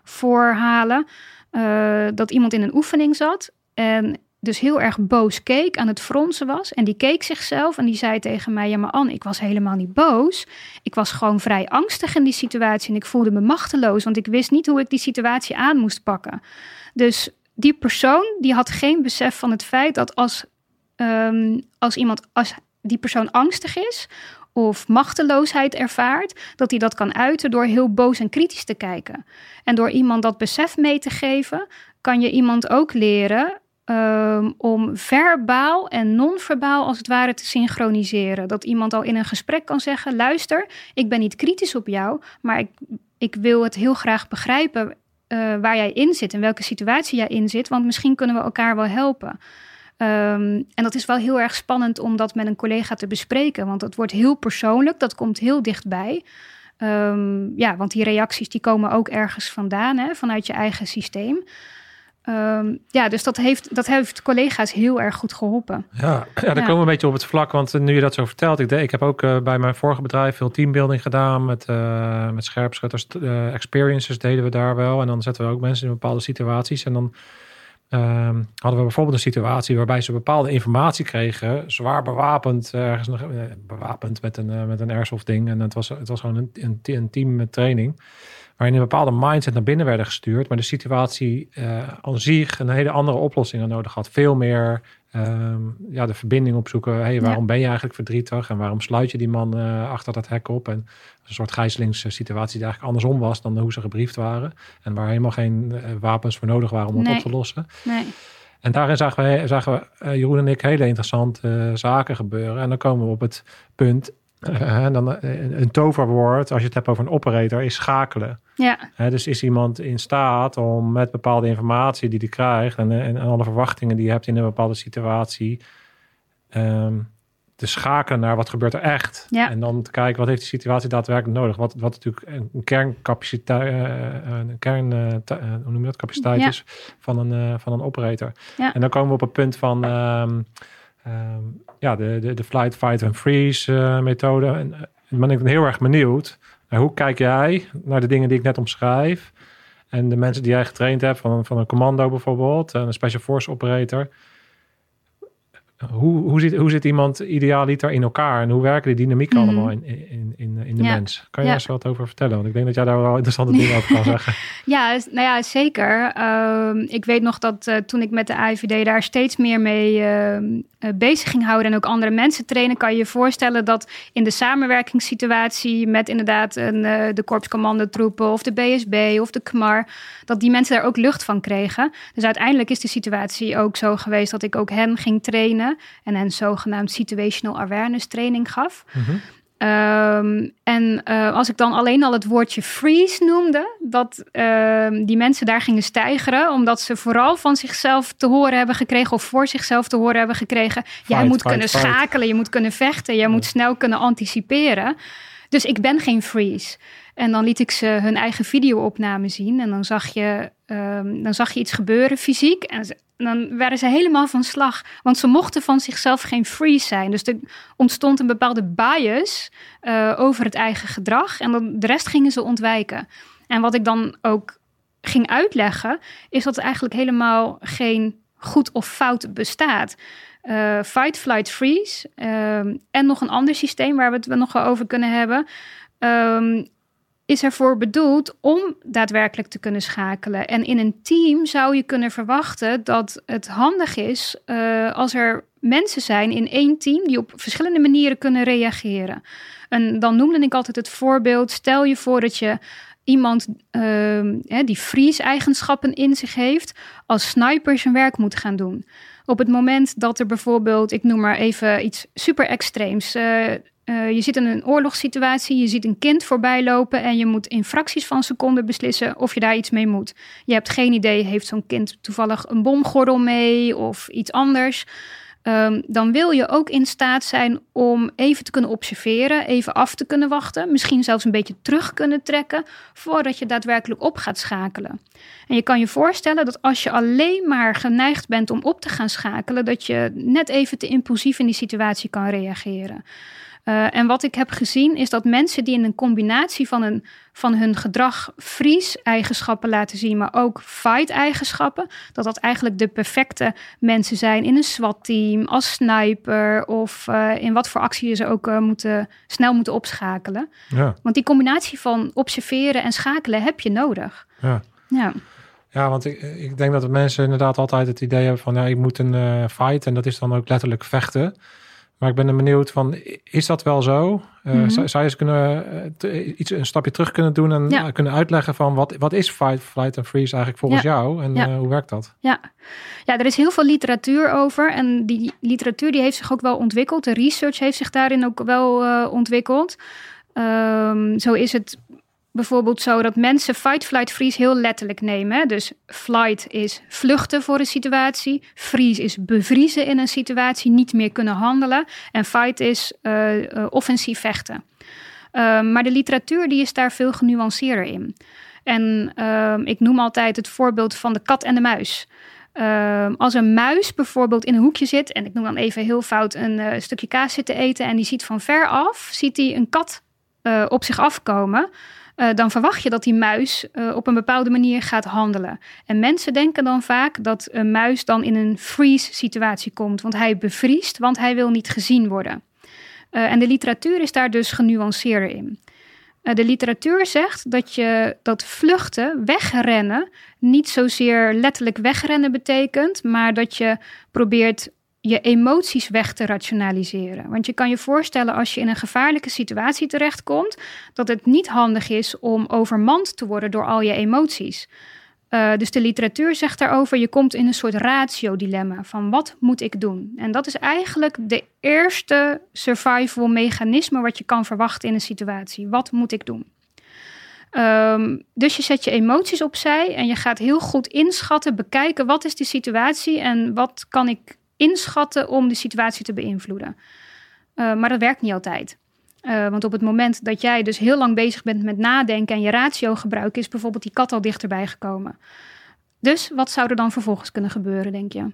voorhalen uh, dat iemand in een oefening zat en dus heel erg boos keek, aan het fronsen was. En die keek zichzelf en die zei tegen mij: Ja, maar Anne, ik was helemaal niet boos. Ik was gewoon vrij angstig in die situatie en ik voelde me machteloos, want ik wist niet hoe ik die situatie aan moest pakken. Dus die persoon die had geen besef van het feit dat als, um, als iemand, als die persoon angstig is of machteloosheid ervaart, dat hij dat kan uiten door heel boos en kritisch te kijken. En door iemand dat besef mee te geven, kan je iemand ook leren um, om verbaal en non-verbaal als het ware te synchroniseren. Dat iemand al in een gesprek kan zeggen: luister, ik ben niet kritisch op jou, maar ik, ik wil het heel graag begrijpen uh, waar jij in zit en welke situatie jij in zit, want misschien kunnen we elkaar wel helpen. Um, en dat is wel heel erg spannend om dat met een collega te bespreken, want het wordt heel persoonlijk, dat komt heel dichtbij. Um, ja, want die reacties die komen ook ergens vandaan, hè, vanuit je eigen systeem. Um, ja, dus dat heeft, dat heeft collega's heel erg goed geholpen. Ja, (clears throat) ja dan komen we een beetje op het vlak. Want nu je dat zo vertelt, ik, ik heb ook uh, bij mijn vorige bedrijf veel teambuilding gedaan. Met, uh, met scherpschutters, uh, experiences deden we daar wel. En dan zetten we ook mensen in bepaalde situaties. En dan um, hadden we bijvoorbeeld een situatie waarbij ze bepaalde informatie kregen. Zwaar bewapend, ergens nog bewapend met een, met een airsoft ding. En het was, het was gewoon een, een, een team training waarin een bepaalde mindset naar binnen werden gestuurd, maar de situatie uh, aan zich een hele andere oplossing nodig had. Veel meer um, ja, de verbinding opzoeken. hey, waarom ben je eigenlijk verdrietig en waarom sluit je die man uh, achter dat hek op? En een soort gijzelingssituatie die eigenlijk andersom was dan hoe ze gebriefd waren. En waar helemaal geen uh, wapens voor nodig waren om het op te lossen. Nee. En daarin zagen we, zagen we uh, Jeroen en ik hele interessante zaken gebeuren. En dan komen we op het punt uh, dan een, een toverwoord, als je het hebt over een operator, is schakelen. Ja. Uh, dus is iemand in staat om met bepaalde informatie die hij krijgt en, en, alle verwachtingen die je hebt in een bepaalde situatie, um, te schakelen naar wat gebeurt er echt. Ja. En dan te kijken wat heeft die situatie daadwerkelijk nodig. Wat, wat natuurlijk een kerncapaciteit, een kern, hoe noem je dat, capaciteit ja. is van een, van een operator. Ja. En dan komen we op het punt van. Um, Um, ja, de, de, de flight, fight and freeze uh, methode. En uh, ben ik dan heel erg benieuwd. Hoe kijk jij naar de dingen die ik net omschrijf? En de mensen die jij getraind hebt, van, van een commando bijvoorbeeld, een special force operator. Hoe, hoe, zit, hoe zit iemand idealiter in elkaar en hoe werken die dynamieken mm. allemaal in, in, in, in de ja. mens? Kan je ja. eens wat over vertellen? Want ik denk dat jij daar wel interessante dingen over kan (laughs) zeggen. Ja, nou ja, zeker. Uh, ik weet nog dat uh, toen ik met de AIVD daar steeds meer mee uh, bezig ging houden en ook andere mensen trainen, kan je je voorstellen dat in de samenwerkingssituatie met inderdaad een, uh, de korpscommandotroepen of de BSB of de KMAR, dat die mensen daar ook lucht van kregen. Dus uiteindelijk is de situatie ook zo geweest dat ik ook hen ging trainen en hen zogenaamd situational awareness training gaf. Mm -hmm. Um, en uh, als ik dan alleen al het woordje freeze noemde, dat uh, die mensen daar gingen stijgeren, omdat ze vooral van zichzelf te horen hebben gekregen of voor zichzelf te horen hebben gekregen. Fight, jij moet fight, kunnen fight. schakelen, je moet kunnen vechten, je moet snel kunnen anticiperen. Dus ik ben geen freeze. En dan liet ik ze hun eigen videoopname zien. En dan zag je, um, dan zag je iets gebeuren fysiek. En, dan werden ze helemaal van slag. Want ze mochten van zichzelf geen freeze zijn. Dus er ontstond een bepaalde bias uh, over het eigen gedrag. En dan, de rest gingen ze ontwijken. En wat ik dan ook ging uitleggen, is dat er eigenlijk helemaal geen goed of fout bestaat. Uh, fight, flight, freeze. Uh, en nog een ander systeem waar we het nog wel over kunnen hebben. Um, is ervoor bedoeld om daadwerkelijk te kunnen schakelen. En in een team zou je kunnen verwachten dat het handig is uh, als er mensen zijn in één team die op verschillende manieren kunnen reageren. En dan noemde ik altijd het voorbeeld: stel je voor dat je iemand uh, die freeze-eigenschappen in zich heeft, als sniper zijn werk moet gaan doen. Op het moment dat er bijvoorbeeld, ik noem maar even iets super extreems. Uh, eh, je zit in een oorlogssituatie, je ziet een kind voorbij lopen en je moet in fracties van seconden beslissen of je daar iets mee moet. Je hebt geen idee, heeft zo'n kind toevallig een bomgordel mee of iets anders? Ehm, dan wil je ook in staat zijn om even te kunnen observeren, even af te kunnen wachten, misschien zelfs een beetje terug kunnen trekken voordat je daadwerkelijk op gaat schakelen. En je kan je voorstellen dat als je alleen maar geneigd bent om op te gaan schakelen, dat je net even te impulsief in die situatie kan reageren. Uh, en wat ik heb gezien is dat mensen die in een combinatie van, een, van hun gedrag freeze-eigenschappen laten zien, maar ook fight-eigenschappen, dat dat eigenlijk de perfecte mensen zijn in een SWAT-team, als sniper of uh, in wat voor actie ze ook uh, moeten, snel moeten opschakelen. Ja. Want die combinatie van observeren en schakelen heb je nodig. Ja. Ja. Ja, want ik, ik denk dat mensen inderdaad altijd het idee hebben van ja, ik moet een fight en dat is dan ook letterlijk vechten. Maar ik ben er benieuwd van, is dat wel zo? Uh, mm zou, zou, je eens kunnen, uh, iets, een stapje terug kunnen doen en ja. uh, kunnen uitleggen van wat, wat is fight, flight en freeze eigenlijk volgens ja. jou en ja. hoe werkt dat? Ja. ja, er is heel veel literatuur over en die literatuur die heeft zich ook wel ontwikkeld. De research heeft zich daarin ook wel ontwikkeld. Um, zo is het bijvoorbeeld zo dat mensen fight, flight, freeze heel letterlijk nemen. Dus flight is vluchten voor een situatie. Freeze is bevriezen in een situatie, niet meer kunnen handelen. En fight is uh, offensief vechten. Uh, maar de literatuur die is daar veel genuanceerder in. En ehm, ik noem altijd het voorbeeld van de kat en de muis. Ehm, als een muis bijvoorbeeld in een hoekje zit, en ik noem dan even heel fout een eh, stukje kaas zitten eten, en die ziet van ver af, ziet hij een kat op zich afkomen. Uh, dan verwacht je dat die muis uh, op een bepaalde manier gaat handelen. En mensen denken dan vaak dat een muis dan in een freeze situatie komt, want hij bevriest, want hij wil niet gezien worden. Uh, en de literatuur is daar dus genuanceerder in. de literatuur zegt dat je dat vluchten, wegrennen, niet zozeer letterlijk wegrennen betekent, maar dat je probeert je emoties weg te rationaliseren. Want je kan je voorstellen als je in een gevaarlijke situatie terechtkomt, dat het niet handig is om overmand te worden door al je emoties. Uh, dus de literatuur zegt daarover, je komt in een soort ratio-dilemma van wat moet ik doen? En dat is eigenlijk de eerste survival mechanisme wat je kan verwachten in een situatie. Wat moet ik doen? Um, dus je zet je emoties opzij en je gaat heel goed inschatten, bekijken wat is de situatie en wat kan ik inschatten om de situatie te beïnvloeden. Uh, maar dat werkt niet altijd. Uh, want op het moment dat jij dus heel lang bezig bent met nadenken en je ratio gebruiken, is bijvoorbeeld die kat al dichterbij gekomen. Dus wat zou er dan vervolgens kunnen gebeuren, denk je?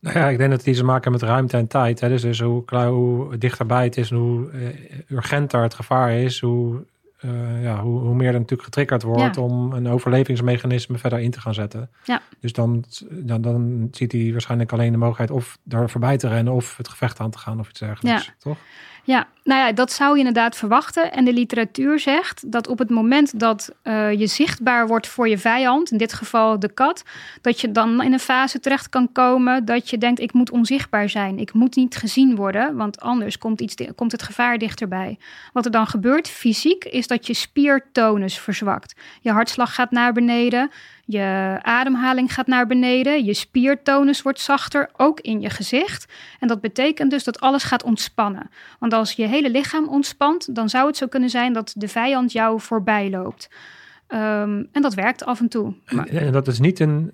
Nou ja, ik denk dat het iets te maken met ruimte en tijd. Hè? Dus, dus hoe, hoe dichterbij het is en hoe uh, urgenter het gevaar is, hoe uh, ja, hoe, hoe, meer er natuurlijk getriggerd wordt ja. om een overlevingsmechanisme verder in te gaan zetten. Ja. Dus dan, dan, dan ziet hij waarschijnlijk alleen de mogelijkheid of daar voorbij te rennen of het gevecht aan te gaan of iets dergelijks. Ja. Toch? Ja, nou ja, dat zou je inderdaad verwachten. En de literatuur zegt dat op het moment dat uh, je zichtbaar wordt voor je vijand, in dit geval de kat, dat je dan in een fase terecht kan komen dat je denkt: ik moet onzichtbaar zijn, ik moet niet gezien worden, want anders komt, iets, komt het gevaar dichterbij. Wat er dan gebeurt fysiek is dat je spiertonus verzwakt. Je hartslag gaat naar beneden. Je ademhaling gaat naar beneden, je spiertonus wordt zachter, ook in je gezicht. En dat betekent dus dat alles gaat ontspannen. Want als je hele lichaam ontspant, dan zou het zo kunnen zijn dat de vijand jou voorbij loopt. Um, en dat werkt af en toe. Maar... En dat is niet een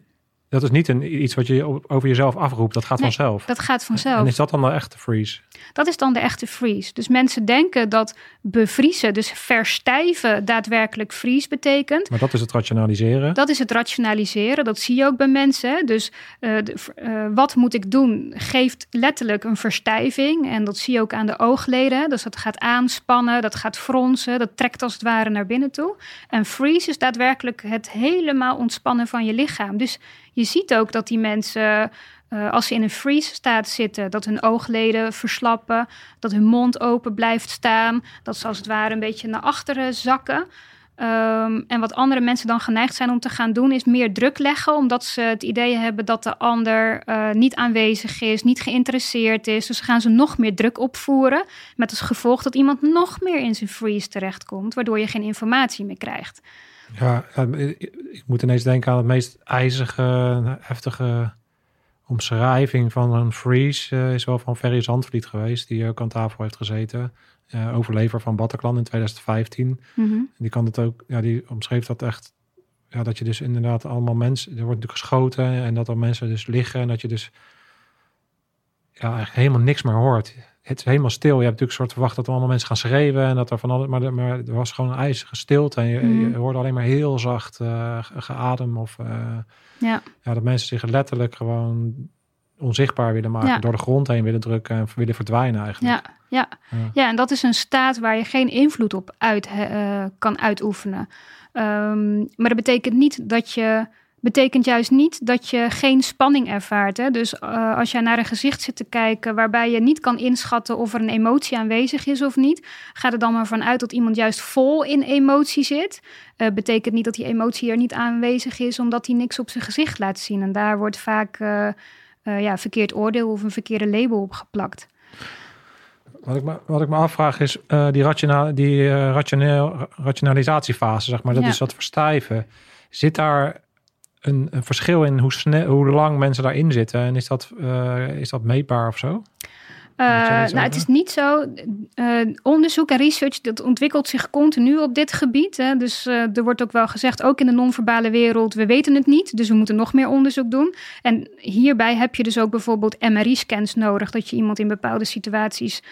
dat is niet een, iets wat je over jezelf afroept. Dat gaat nee, vanzelf. Dat gaat vanzelf. En is dat dan de echte freeze? Dat is dan de echte freeze. Dus mensen denken dat bevriezen, dus verstijven, daadwerkelijk freeze betekent. Maar dat is het rationaliseren. Dat is het rationaliseren. Dat zie je ook bij mensen. Dus uh, de, uh, wat moet ik doen? Geeft letterlijk een verstijving. En dat zie je ook aan de oogleden. Dus dat gaat aanspannen, dat gaat fronsen. Dat trekt als het ware naar binnen toe. En freeze is daadwerkelijk het helemaal ontspannen van je lichaam. Dus je ziet ook dat die mensen, uh, als ze in een freeze staat zitten, dat hun oogleden verslappen, dat hun mond open blijft staan, dat ze als het ware een beetje naar achteren zakken. Um, en wat andere mensen dan geneigd zijn om te gaan doen, is meer druk leggen, omdat ze het idee hebben dat de ander uh, niet aanwezig is, niet geïnteresseerd is. Dus gaan ze nog meer druk opvoeren, met als gevolg dat iemand nog meer in zijn freeze terechtkomt, waardoor je geen informatie meer krijgt. Ja, ik moet ineens denken aan het meest ijzige, heftige omschrijving van een freeze eh, is wel van Ferry Zandvliet geweest, die ook aan tafel heeft gezeten. eh, overlever van Bataclan in 2015. Mhm. Die kan het ook, ja, die omschreef dat echt. Ja, dat je dus inderdaad allemaal mensen, er wordt natuurlijk geschoten en dat er mensen dus liggen en dat je dus ja, eigenlijk helemaal niks meer hoort. Het is helemaal stil. Je hebt natuurlijk soort verwacht dat er allemaal mensen gaan schreeuwen en dat er van alles, maar, er- maar er was gewoon een ijzige stilte en je, Mhm. je hoorde alleen maar heel zacht ge- geadem of eh, Ja. ja, dat mensen zich letterlijk gewoon onzichtbaar willen maken, Ja. door de grond heen willen drukken en willen verdwijnen eigenlijk. Ja, ja. Ja. ja, en dat is een staat waar je geen invloed op uit, eh, kan uitoefenen. Ehm, maar dat betekent niet dat je. Betekent juist niet dat je geen spanning ervaart. Hè? Dus eh, als jij naar een gezicht zit te kijken waarbij je niet kan inschatten of er een emotie aanwezig is of niet, ga er dan maar vanuit dat iemand juist vol in emotie zit. Eh, betekent niet dat die emotie er niet aanwezig is, omdat hij niks op zijn gezicht laat zien. En daar wordt vaak eh, ja, verkeerd oordeel of een verkeerde label op geplakt. Wat ik me, wat ik me afvraag is, die, rationa, die rationeel, rationalisatiefase, zeg maar, dat Ja. is dat verstijven. Zit daar een, een verschil in hoe, snel, hoe lang mensen daarin zitten? En is dat, eh, is dat meetbaar of zo? Eh, nou, het is niet zo. eh, onderzoek en research dat ontwikkelt zich continu op dit gebied. Hè. Dus er wordt ook wel gezegd, ook in de non-verbale wereld, we weten het niet. Dus we moeten nog meer onderzoek doen. En hierbij heb je dus ook bijvoorbeeld MRI-scans nodig. Dat je iemand in bepaalde situaties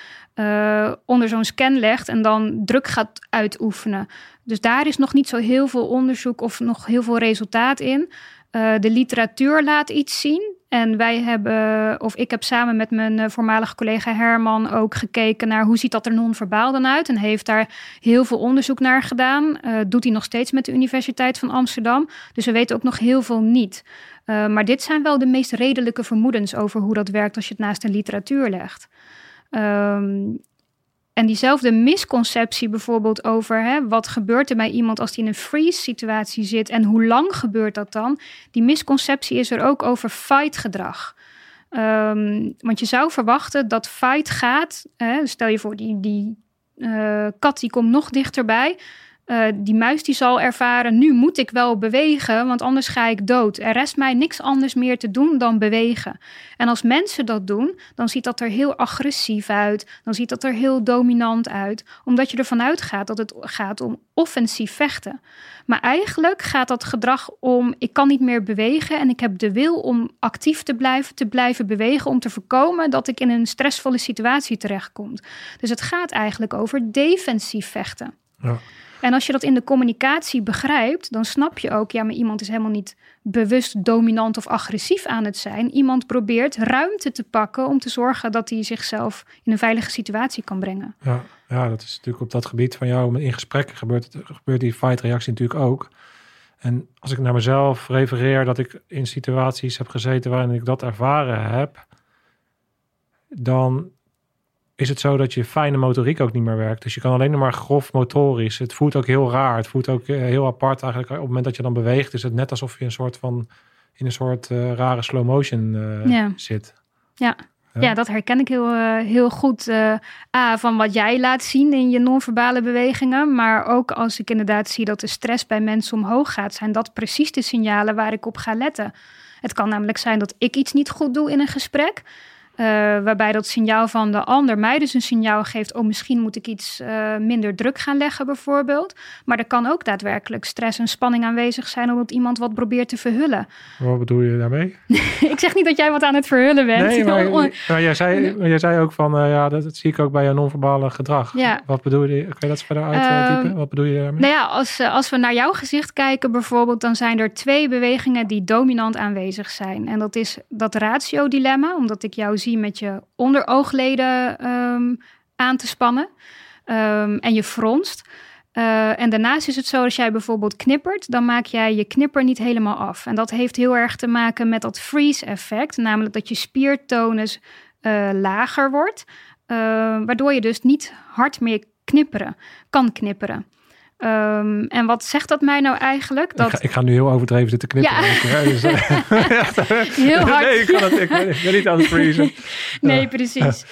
onder zo'n scan legt en dan druk gaat uitoefenen. Dus daar is nog niet zo heel veel onderzoek of nog heel veel resultaat in. Eh, de literatuur laat iets zien. En wij hebben, of ik heb samen met mijn eh, voormalige collega Herman ook gekeken naar hoe ziet dat er non-verbaal dan uit. En heeft daar heel veel onderzoek naar gedaan. Eh, doet hij nog steeds met de Universiteit van Amsterdam. Dus we weten ook nog heel veel niet. Maar dit zijn wel de meest redelijke vermoedens over hoe dat werkt als je het naast de literatuur legt. Ehm, en diezelfde misconceptie bijvoorbeeld over hè, wat gebeurt er bij iemand als die in een freeze situatie zit en hoe lang gebeurt dat dan? Die misconceptie is er ook over fight gedrag. Ehm, want je zou verwachten dat fight gaat. Hè, stel je voor, die, die eh, kat die komt nog dichterbij. Eh, die muis die zal ervaren, nu moet ik wel bewegen, want anders ga ik dood. Er rest mij niks anders meer te doen dan bewegen. En als mensen dat doen, dan ziet dat er heel agressief uit. Dan ziet dat er heel dominant uit. Omdat je ervan uitgaat dat het gaat om offensief vechten. Maar eigenlijk gaat dat gedrag om, ik kan niet meer bewegen en ik heb de wil om actief te blijven, te blijven bewegen, om te voorkomen dat ik in een stressvolle situatie terechtkom. Dus het gaat eigenlijk over defensief vechten. Ja. En als je dat in de communicatie begrijpt, dan snap je ook, ja, maar iemand is helemaal niet bewust dominant of agressief aan het zijn. Iemand probeert ruimte te pakken om te zorgen dat hij zichzelf in een veilige situatie kan brengen. Ja, ja, dat is natuurlijk op dat gebied van jou in gesprekken gebeurt, gebeurt die fight-reactie natuurlijk ook. En als ik naar mezelf refereer dat ik in situaties heb gezeten waarin ik dat ervaren heb, dan is het zo dat je fijne motoriek ook niet meer werkt. Dus je kan alleen nog maar grof motorisch. Het voelt ook heel raar. Het voelt ook eh, heel apart eigenlijk. Op het moment dat je dan beweegt, is het net alsof je een soort van in een soort eh, rare slow motion eh, Ja. zit. Ja. Ja. Ja, dat herken ik heel, heel goed. A, van wat jij laat zien in je non-verbale bewegingen. Maar ook als ik inderdaad zie dat de stress bij mensen omhoog gaat, zijn dat precies de signalen waar ik op ga letten. Het kan namelijk zijn dat ik iets niet goed doe in een gesprek. Eh, waarbij dat signaal van de ander mij dus een signaal geeft. Oh, misschien moet ik iets eh, minder druk gaan leggen, bijvoorbeeld. Maar er kan ook daadwerkelijk stress en spanning aanwezig zijn omdat iemand wat probeert te verhullen. Wat bedoel je daarmee? (laughs) ik zeg niet dat jij wat aan het verhullen bent. Nee, maar, (laughs) maar jij, zei, jij zei ook van, eh, ja, dat, dat zie ik ook bij je non-verbale gedrag. Ja. Wat bedoel je, kun je dat verder uitdiepen? Ehm, Wat bedoel je daarmee? Nou ja, als, als we naar jouw gezicht kijken bijvoorbeeld, dan zijn er twee bewegingen die dominant aanwezig zijn. En dat is dat ratio-dilemma, omdat ik jou zie met je onderoogleden ehm, aan te spannen ehm, en je fronst. Eh, en daarnaast is het zo, als jij bijvoorbeeld knippert, dan maak jij je knipper niet helemaal af. En dat heeft heel erg te maken met dat freeze-effect, namelijk dat je spiertonus eh, lager wordt, eh, waardoor je dus niet hard meer knipperen kan knipperen. Ehm, en wat zegt dat mij nou eigenlijk? Dat Ik, ga, ik ga nu heel overdreven zitten knippen. Ja. Dus, eh, (laughs) heel hard. Nee, ik, kan het, ik, ben- ik ben niet aan het freezen. (laughs) Nee, precies.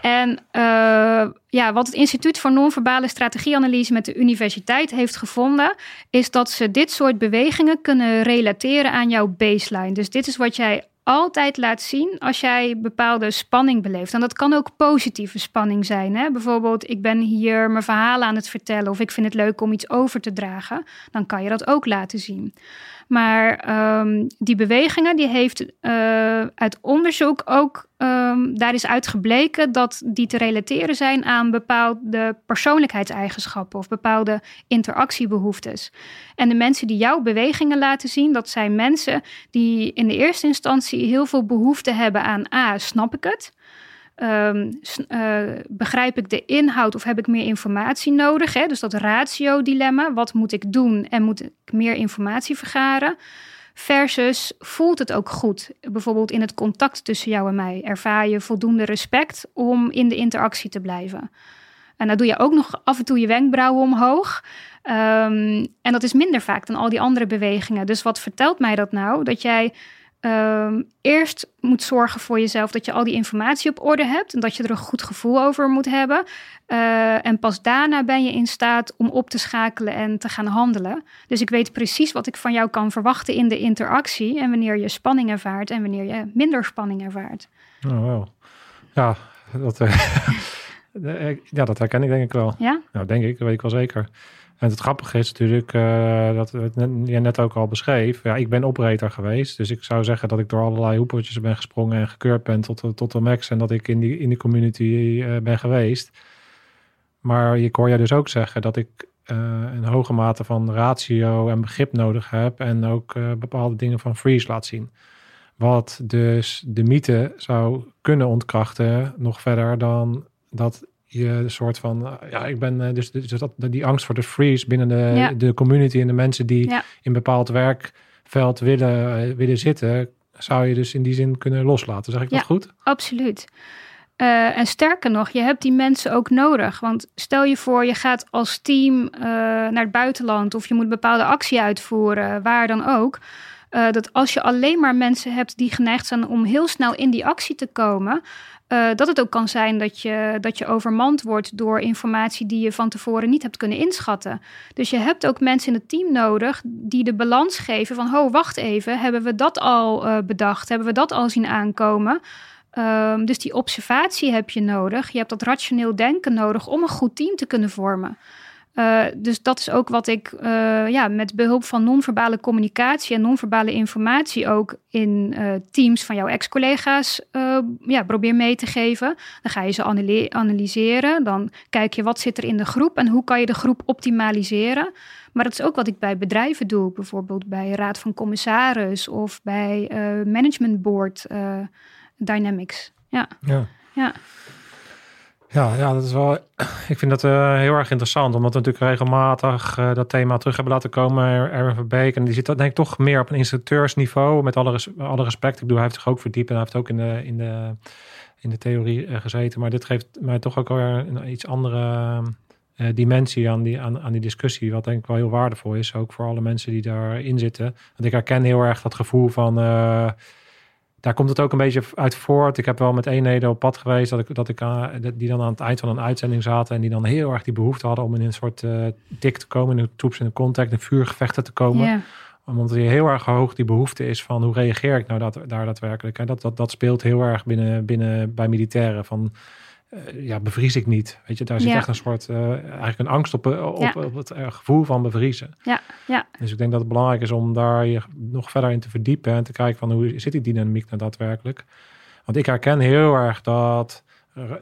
En eh, ja, wat het Instituut voor Non-Verbale Strategieanalyse met de universiteit heeft gevonden, is dat ze dit soort bewegingen kunnen relateren aan jouw baseline. Dus dit is wat jij altijd laat zien als jij bepaalde spanning beleeft. En dat kan ook positieve spanning zijn. Hè? Bijvoorbeeld, ik ben hier mijn verhalen aan het vertellen of ik vind het leuk om iets over te dragen. Dan kan je dat ook laten zien. Maar ehm, die bewegingen, die heeft uh, uit onderzoek ook, um, daar is uitgebleken dat die te relateren zijn aan bepaalde persoonlijkheidseigenschappen of bepaalde interactiebehoeftes. En de mensen die jouw bewegingen laten zien, dat zijn mensen die in de eerste instantie heel veel behoefte hebben aan A, snap ik het? Um, uh, begrijp ik de inhoud of heb ik meer informatie nodig? Hè? Dus dat ratio-dilemma. Wat moet ik doen en moet ik meer informatie vergaren? Versus voelt het ook goed? Bijvoorbeeld in het contact tussen jou en mij. Ervaar je voldoende respect om in de interactie te blijven? En dan doe je ook nog af en toe je wenkbrauwen omhoog. Um, en dat is minder vaak dan al die andere bewegingen. Dus wat vertelt mij dat nou? Dat jij um, eerst moet zorgen voor jezelf dat je al die informatie op orde hebt en dat je er een goed gevoel over moet hebben. Uh, en pas daarna ben je in staat om op te schakelen en te gaan handelen. Dus ik weet precies wat ik van jou kan verwachten in de interactie en wanneer je spanning ervaart en wanneer je minder spanning ervaart. Oh, wow. Ja, dat, uh, (laughs) ja, dat herken ik denk ik wel. Ja? Nou, denk ik, dat weet ik wel zeker. En het grappige is natuurlijk, uh, dat je net ook al beschreef. Ja, ik ben operator geweest. Dus ik zou zeggen dat ik door allerlei hoepeltjes ben gesprongen en gekeurd ben tot, tot de max. En dat ik in die, in die community uh, ben geweest. Maar ik hoor jij dus ook zeggen dat ik uh, een hoge mate van ratio en begrip nodig heb. En ook bepaalde dingen van freeze laat zien. Wat dus de mythe zou kunnen ontkrachten nog verder dan dat je soort van, uh, ja, ik ben uh, dus, dus dat, die angst voor de freeze binnen de, ja. de community en de mensen die ja. in bepaald werkveld willen, uh, willen zitten, zou je dus in die zin kunnen loslaten. Zeg ik ja, dat goed? Absoluut. en sterker nog, je hebt die mensen ook nodig. Want stel je voor, je gaat als team naar het buitenland of je moet een bepaalde actie uitvoeren, waar dan ook. dat als je alleen maar mensen hebt die geneigd zijn om heel snel in die actie te komen, uh, dat het ook kan zijn dat je, dat je overmand wordt door informatie die je van tevoren niet hebt kunnen inschatten. Dus je hebt ook mensen in het team nodig die de balans geven van, ho, wacht even, hebben we dat al uh, bedacht? Hebben we dat al zien aankomen? Um, dus die observatie heb je nodig. Je hebt dat rationeel denken nodig om een goed team te kunnen vormen. Uh, dus dat is ook wat ik uh, ja, met behulp van non-verbale communicatie en non-verbale informatie ook in uh, teams van jouw ex-collega's ja, probeer mee te geven. Dan ga je ze analyseren. Dan kijk je wat zit er in de groep en hoe kan je de groep optimaliseren. Maar dat is ook wat ik bij bedrijven doe, bijvoorbeeld bij Raad van Commissaris of bij Management Board Dynamics. Ja. ja. ja. Ja, ja, dat is wel. (clears throat) Ik vind dat uh, heel erg interessant, omdat we natuurlijk regelmatig uh, dat thema terug hebben laten komen. Erwin Verbeek. En die zit denk ik toch meer op een instructeursniveau. Met alle, alle respect. Ik bedoel, hij heeft zich ook verdiept en hij heeft ook in de, in de, in de theorie uh, gezeten. Maar dit geeft mij toch ook weer een iets andere dimensie aan die, aan, aan die discussie. Wat denk ik wel heel waardevol is. Ook voor alle mensen die daarin zitten. Want ik herken heel erg dat gevoel van daar komt het ook een beetje uit voort. Ik heb wel met eenheden op pad geweest dat ik, dat ik uh, die dan aan het eind van een uitzending zaten en die dan heel erg die behoefte hadden om in een soort uh, tik te komen, in de troops in de contact, in vuurgevechten te komen. Yeah. Omdat er heel erg hoog die behoefte is van hoe reageer ik nou dat, daar daadwerkelijk. En dat, dat, dat speelt heel erg binnen, binnen bij militairen van ja, bevries ik niet. Weet je, daar zit Ja. echt een soort, uh, eigenlijk een angst op, uh, op, Ja. op het uh, gevoel van bevriezen. Ja, ja, Dus ik denk dat het belangrijk is om daar je nog verder in te verdiepen en te kijken van hoe zit die dynamiek nou daadwerkelijk. Want ik herken heel erg dat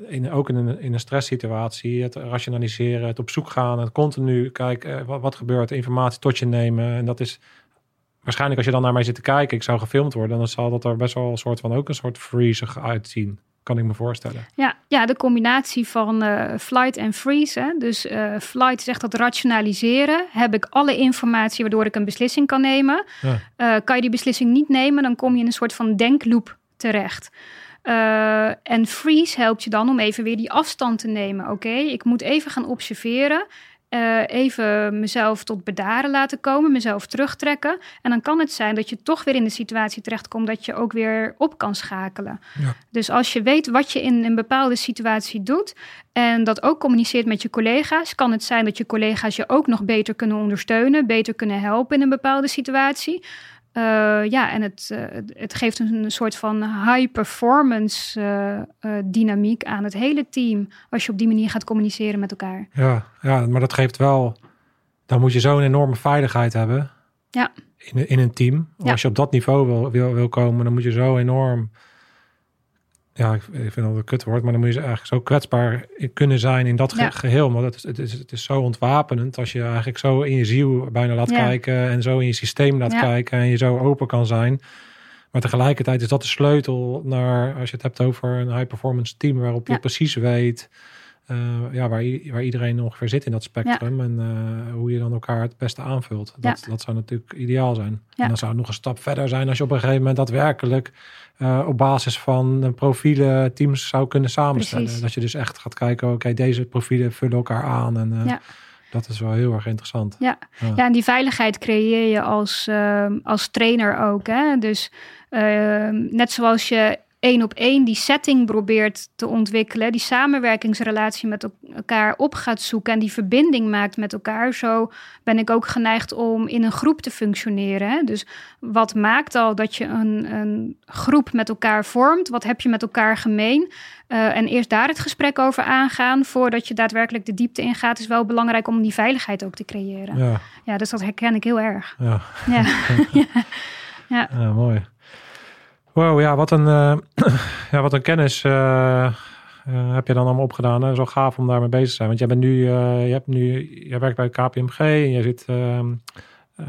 in, ook in een, in een stresssituatie het rationaliseren, het op zoek gaan, het continu kijken wat, wat gebeurt, informatie tot je nemen. En dat is waarschijnlijk als je dan naar mij zit te kijken, ik zou gefilmd worden, dan zal dat er best wel een soort van ook een soort freezig uitzien. Kan ik me voorstellen. ja, ja, de combinatie van eh, flight en freeze. Hè? Dus eh, flight zegt dat rationaliseren. Heb ik alle informatie waardoor ik een beslissing kan nemen. Ja. Eh, kan je die beslissing niet nemen, dan kom je in een soort van denkloop terecht. En freeze helpt je dan om even weer die afstand te nemen. Oké, ik moet even gaan observeren. Eh, even mezelf tot bedaren laten komen, mezelf terugtrekken. En dan kan het zijn dat je toch weer in de situatie terechtkomt dat je ook weer op kan schakelen. Ja. Dus als je weet wat je in een bepaalde situatie doet en dat ook communiceert met je collega's, kan het zijn dat je collega's je ook nog beter kunnen ondersteunen, beter kunnen helpen in een bepaalde situatie. Uh, ja, en het, uh, het geeft een soort van high performance uh, dynamiek aan het hele team. Als je op die manier gaat communiceren met elkaar. Ja, ja maar dat geeft wel. Dan moet je zo'n enorme veiligheid hebben. Ja. In, in een team. Ja. Als je op dat niveau wil, wil, wil komen, dan moet je zo enorm ja, ik, vind dat een kutwoord, maar dan moet je eigenlijk zo kwetsbaar kunnen zijn in dat Ja. geheel. Maar dat is, het, is, het is zo ontwapenend als je eigenlijk zo in je ziel bijna laat Ja. kijken en zo in je systeem laat Ja. kijken en je zo open kan zijn. Maar tegelijkertijd is dat de sleutel naar, als je het hebt over een high performance team, waarop je precies weet eh, ja, waar, waar iedereen ongeveer zit in dat spectrum en eh, hoe je dan elkaar het beste aanvult. Dat, dat zou natuurlijk ideaal zijn. En dan zou het nog een stap verder zijn als je op een gegeven moment daadwerkelijk eh, op basis van een profielen teams zou kunnen samenstellen. Precies. Dat je dus echt gaat kijken, oké, deze profielen vullen elkaar aan. En eh, Ja. dat is wel heel erg interessant. Ja. Ja, en die veiligheid creëer je als, als trainer ook. Hè? Dus ehm, net zoals je één op één die setting probeert te ontwikkelen, die samenwerkingsrelatie met el- elkaar op gaat zoeken en die verbinding maakt met elkaar, zo ben ik ook geneigd om in een groep te functioneren. Hè? Dus wat maakt al dat je een, een groep met elkaar vormt? Wat heb je met elkaar gemeen? Eh, en eerst daar het gesprek over aangaan voordat je daadwerkelijk de diepte ingaat, is wel belangrijk om die veiligheid ook te creëren. Ja, Ja, dus dat herken ik heel erg. ja, Ja, (laughs) (laughs) ja. ja, mooi. Wow, ja, wat een, eh, (clears throat) ja, wat een kennis eh, eh, heb je dan allemaal opgedaan. Hè? Zo gaaf om daarmee bezig te zijn. Want jij bent nu, je hebt nu, jij werkt bij KPMG en je zit, ehm, eh,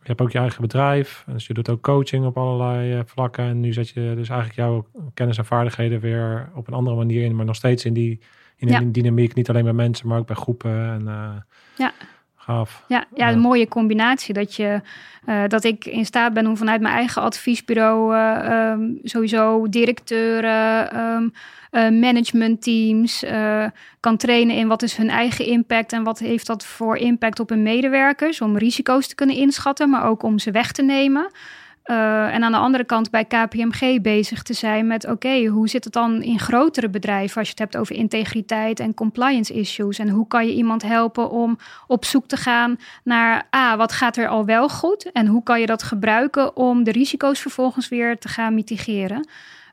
je hebt ook je eigen bedrijf. Dus je doet ook coaching op allerlei vlakken. En nu zet je dus eigenlijk jouw kennis en vaardigheden weer op een andere manier in, maar nog steeds in die, in Ja. die dynamiek. Niet alleen bij mensen, maar ook bij groepen. En, Ja. Gaaf. Ja, ja, een mooie combinatie. Dat, je, eh, dat ik in staat ben om vanuit mijn eigen adviesbureau eh, ehm, sowieso directeuren, ehm, eh, managementteams kan trainen in wat is hun eigen impact en wat heeft dat voor impact op hun medewerkers. Om risico's te kunnen inschatten, maar ook om ze weg te nemen. Eh, en aan de andere kant bij KPMG bezig te zijn met: oké, hoe zit het dan in grotere bedrijven als je het hebt over integriteit en compliance issues? En hoe kan je iemand helpen om op zoek te gaan naar A, wat gaat er al wel goed? En hoe kan je dat gebruiken om de risico's vervolgens weer te gaan mitigeren?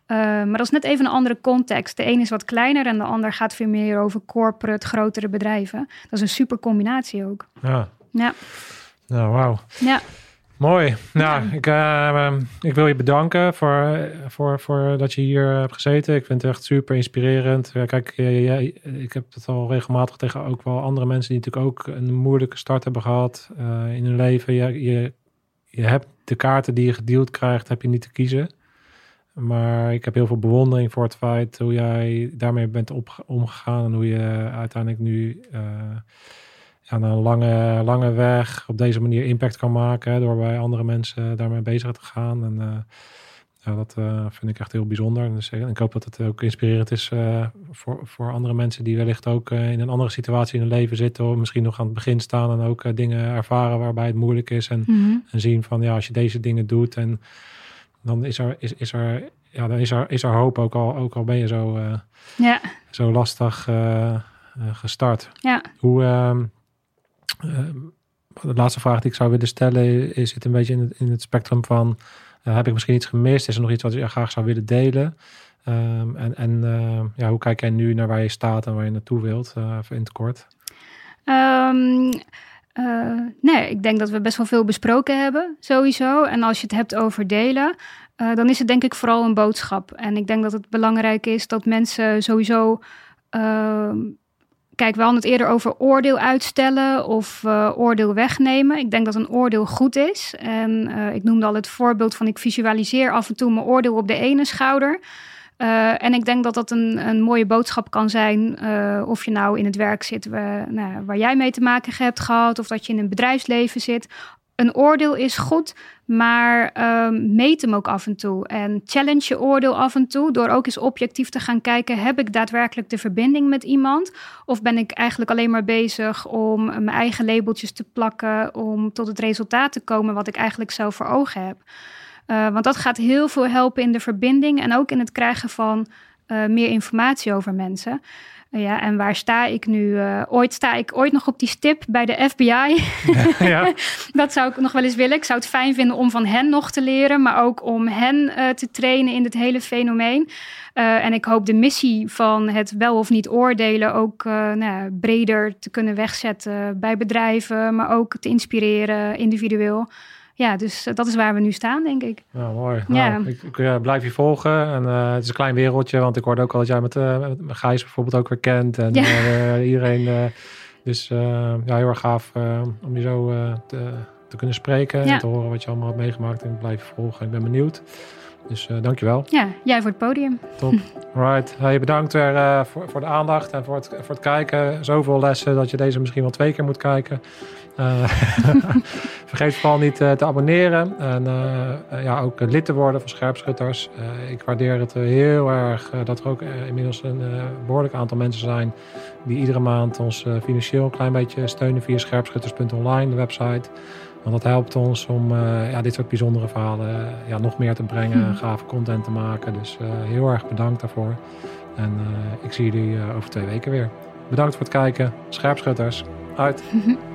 Uh, maar dat is net even een andere context. De een is wat kleiner en de ander gaat veel meer over corporate, grotere bedrijven. Dat is een super combinatie ook. Ja. Ja. Nou, wauw. Ja. Mooi. Nou, ik, uh, ik wil je bedanken voor, voor, voor dat je hier hebt gezeten. Ik vind het echt super inspirerend. Kijk, jij, ik heb het al regelmatig tegen ook wel andere mensen die natuurlijk ook een moeilijke start hebben gehad uh, in hun leven. Je, je, je hebt de kaarten die je gedeeld krijgt, heb je niet te kiezen. Maar ik heb heel veel bewondering voor het feit hoe jij daarmee bent op, omgegaan en hoe je uiteindelijk nu uh, ja, na een lange, lange weg op deze manier impact kan maken door bij andere mensen daarmee bezig te gaan. En uh, ja, dat uh, vind ik echt heel bijzonder. Dus ik hoop dat het ook inspirerend is uh, voor, voor andere mensen die wellicht ook in een andere situatie in hun leven zitten, of misschien nog aan het begin staan en ook dingen ervaren waarbij het moeilijk is. En, Mhm. en zien van ja, als je deze dingen doet en dan is er, is, is er ja, dan is er, is er hoop, ook al, ook al ben je zo, ja. zo lastig gestart. Ja. Hoe, uh, de laatste vraag die ik zou willen stellen is het een beetje in het, in het spectrum van, uh, heb ik misschien iets gemist? Is er nog iets wat je graag zou willen delen? Um, en en uh, ja, hoe kijk jij nu naar waar je staat en waar je naartoe wilt, uh, even in het kort? Uh, nee, ik denk dat we best wel veel besproken hebben, sowieso. En als je het hebt over delen, dan is het denk ik vooral een boodschap. En ik denk dat het belangrijk is dat mensen sowieso. Kijk, we hadden het eerder over oordeel uitstellen of uh, oordeel wegnemen. Ik denk dat een oordeel goed is. En uh, ik noemde al het voorbeeld van ik visualiseer af en toe mijn oordeel op de ene schouder. Uh, en ik denk dat dat een, een mooie boodschap kan zijn. Of je nou in het werk zit nou, waar jij mee te maken hebt gehad, of dat je in een bedrijfsleven zit. Een oordeel is goed, maar uh, meet hem ook af en toe. En challenge je oordeel af en toe door ook eens objectief te gaan kijken: heb ik daadwerkelijk de verbinding met iemand? Of ben ik eigenlijk alleen maar bezig om mijn eigen labeltjes te plakken, om tot het resultaat te komen wat ik eigenlijk zelf voor ogen heb? Uh, want dat gaat heel veel helpen in de verbinding en ook in het krijgen van uh, meer informatie over mensen. Ja, en waar sta ik nu? Uh, ooit sta ik ooit nog op die stip bij de FBI. (laughs) (laughs) Ja. dat zou ik nog wel eens willen. Ik zou het fijn vinden om van hen nog te leren, maar ook om hen uh, te trainen in dit hele fenomeen. Uh, en ik hoop de missie van het wel of niet oordelen ook nou, breder te kunnen wegzetten bij bedrijven, maar ook te inspireren individueel ja, dus dat is waar we nu staan, denk ik. Ja, mooi. Ja. Nou, ik, ik blijf je volgen. En uh, het is een klein wereldje, want ik hoorde ook al dat jij met, uh, met Gijs bijvoorbeeld ook weer kent. En ja. uh, iedereen. dus ja, heel erg gaaf om je zo te, te kunnen spreken en te horen wat je allemaal hebt meegemaakt. En ik blijf je volgen. Ik ben benieuwd. Dus dankjewel. Ja, jij voor het podium. Top. (laughs) Right. Hey, bedankt weer voor, voor de aandacht en voor het, voor het kijken. Zoveel lessen dat je deze misschien wel twee keer moet kijken. Uh, (laughs) vergeet vooral niet te abonneren. En ja, ook lid te worden van Scherpschutters. ik waardeer het heel erg dat er ook inmiddels een behoorlijk aantal mensen zijn... die iedere maand ons financieel een klein beetje steunen via scherpschutters.online, de website... Want dat helpt ons om uh, ja, dit soort bijzondere verhalen uh, ja, nog meer te brengen, mm. gave content te maken. Dus uh, heel erg bedankt daarvoor. En ik zie jullie over twee weken weer. Bedankt voor het kijken. Scherpschutters, uit. (laughs)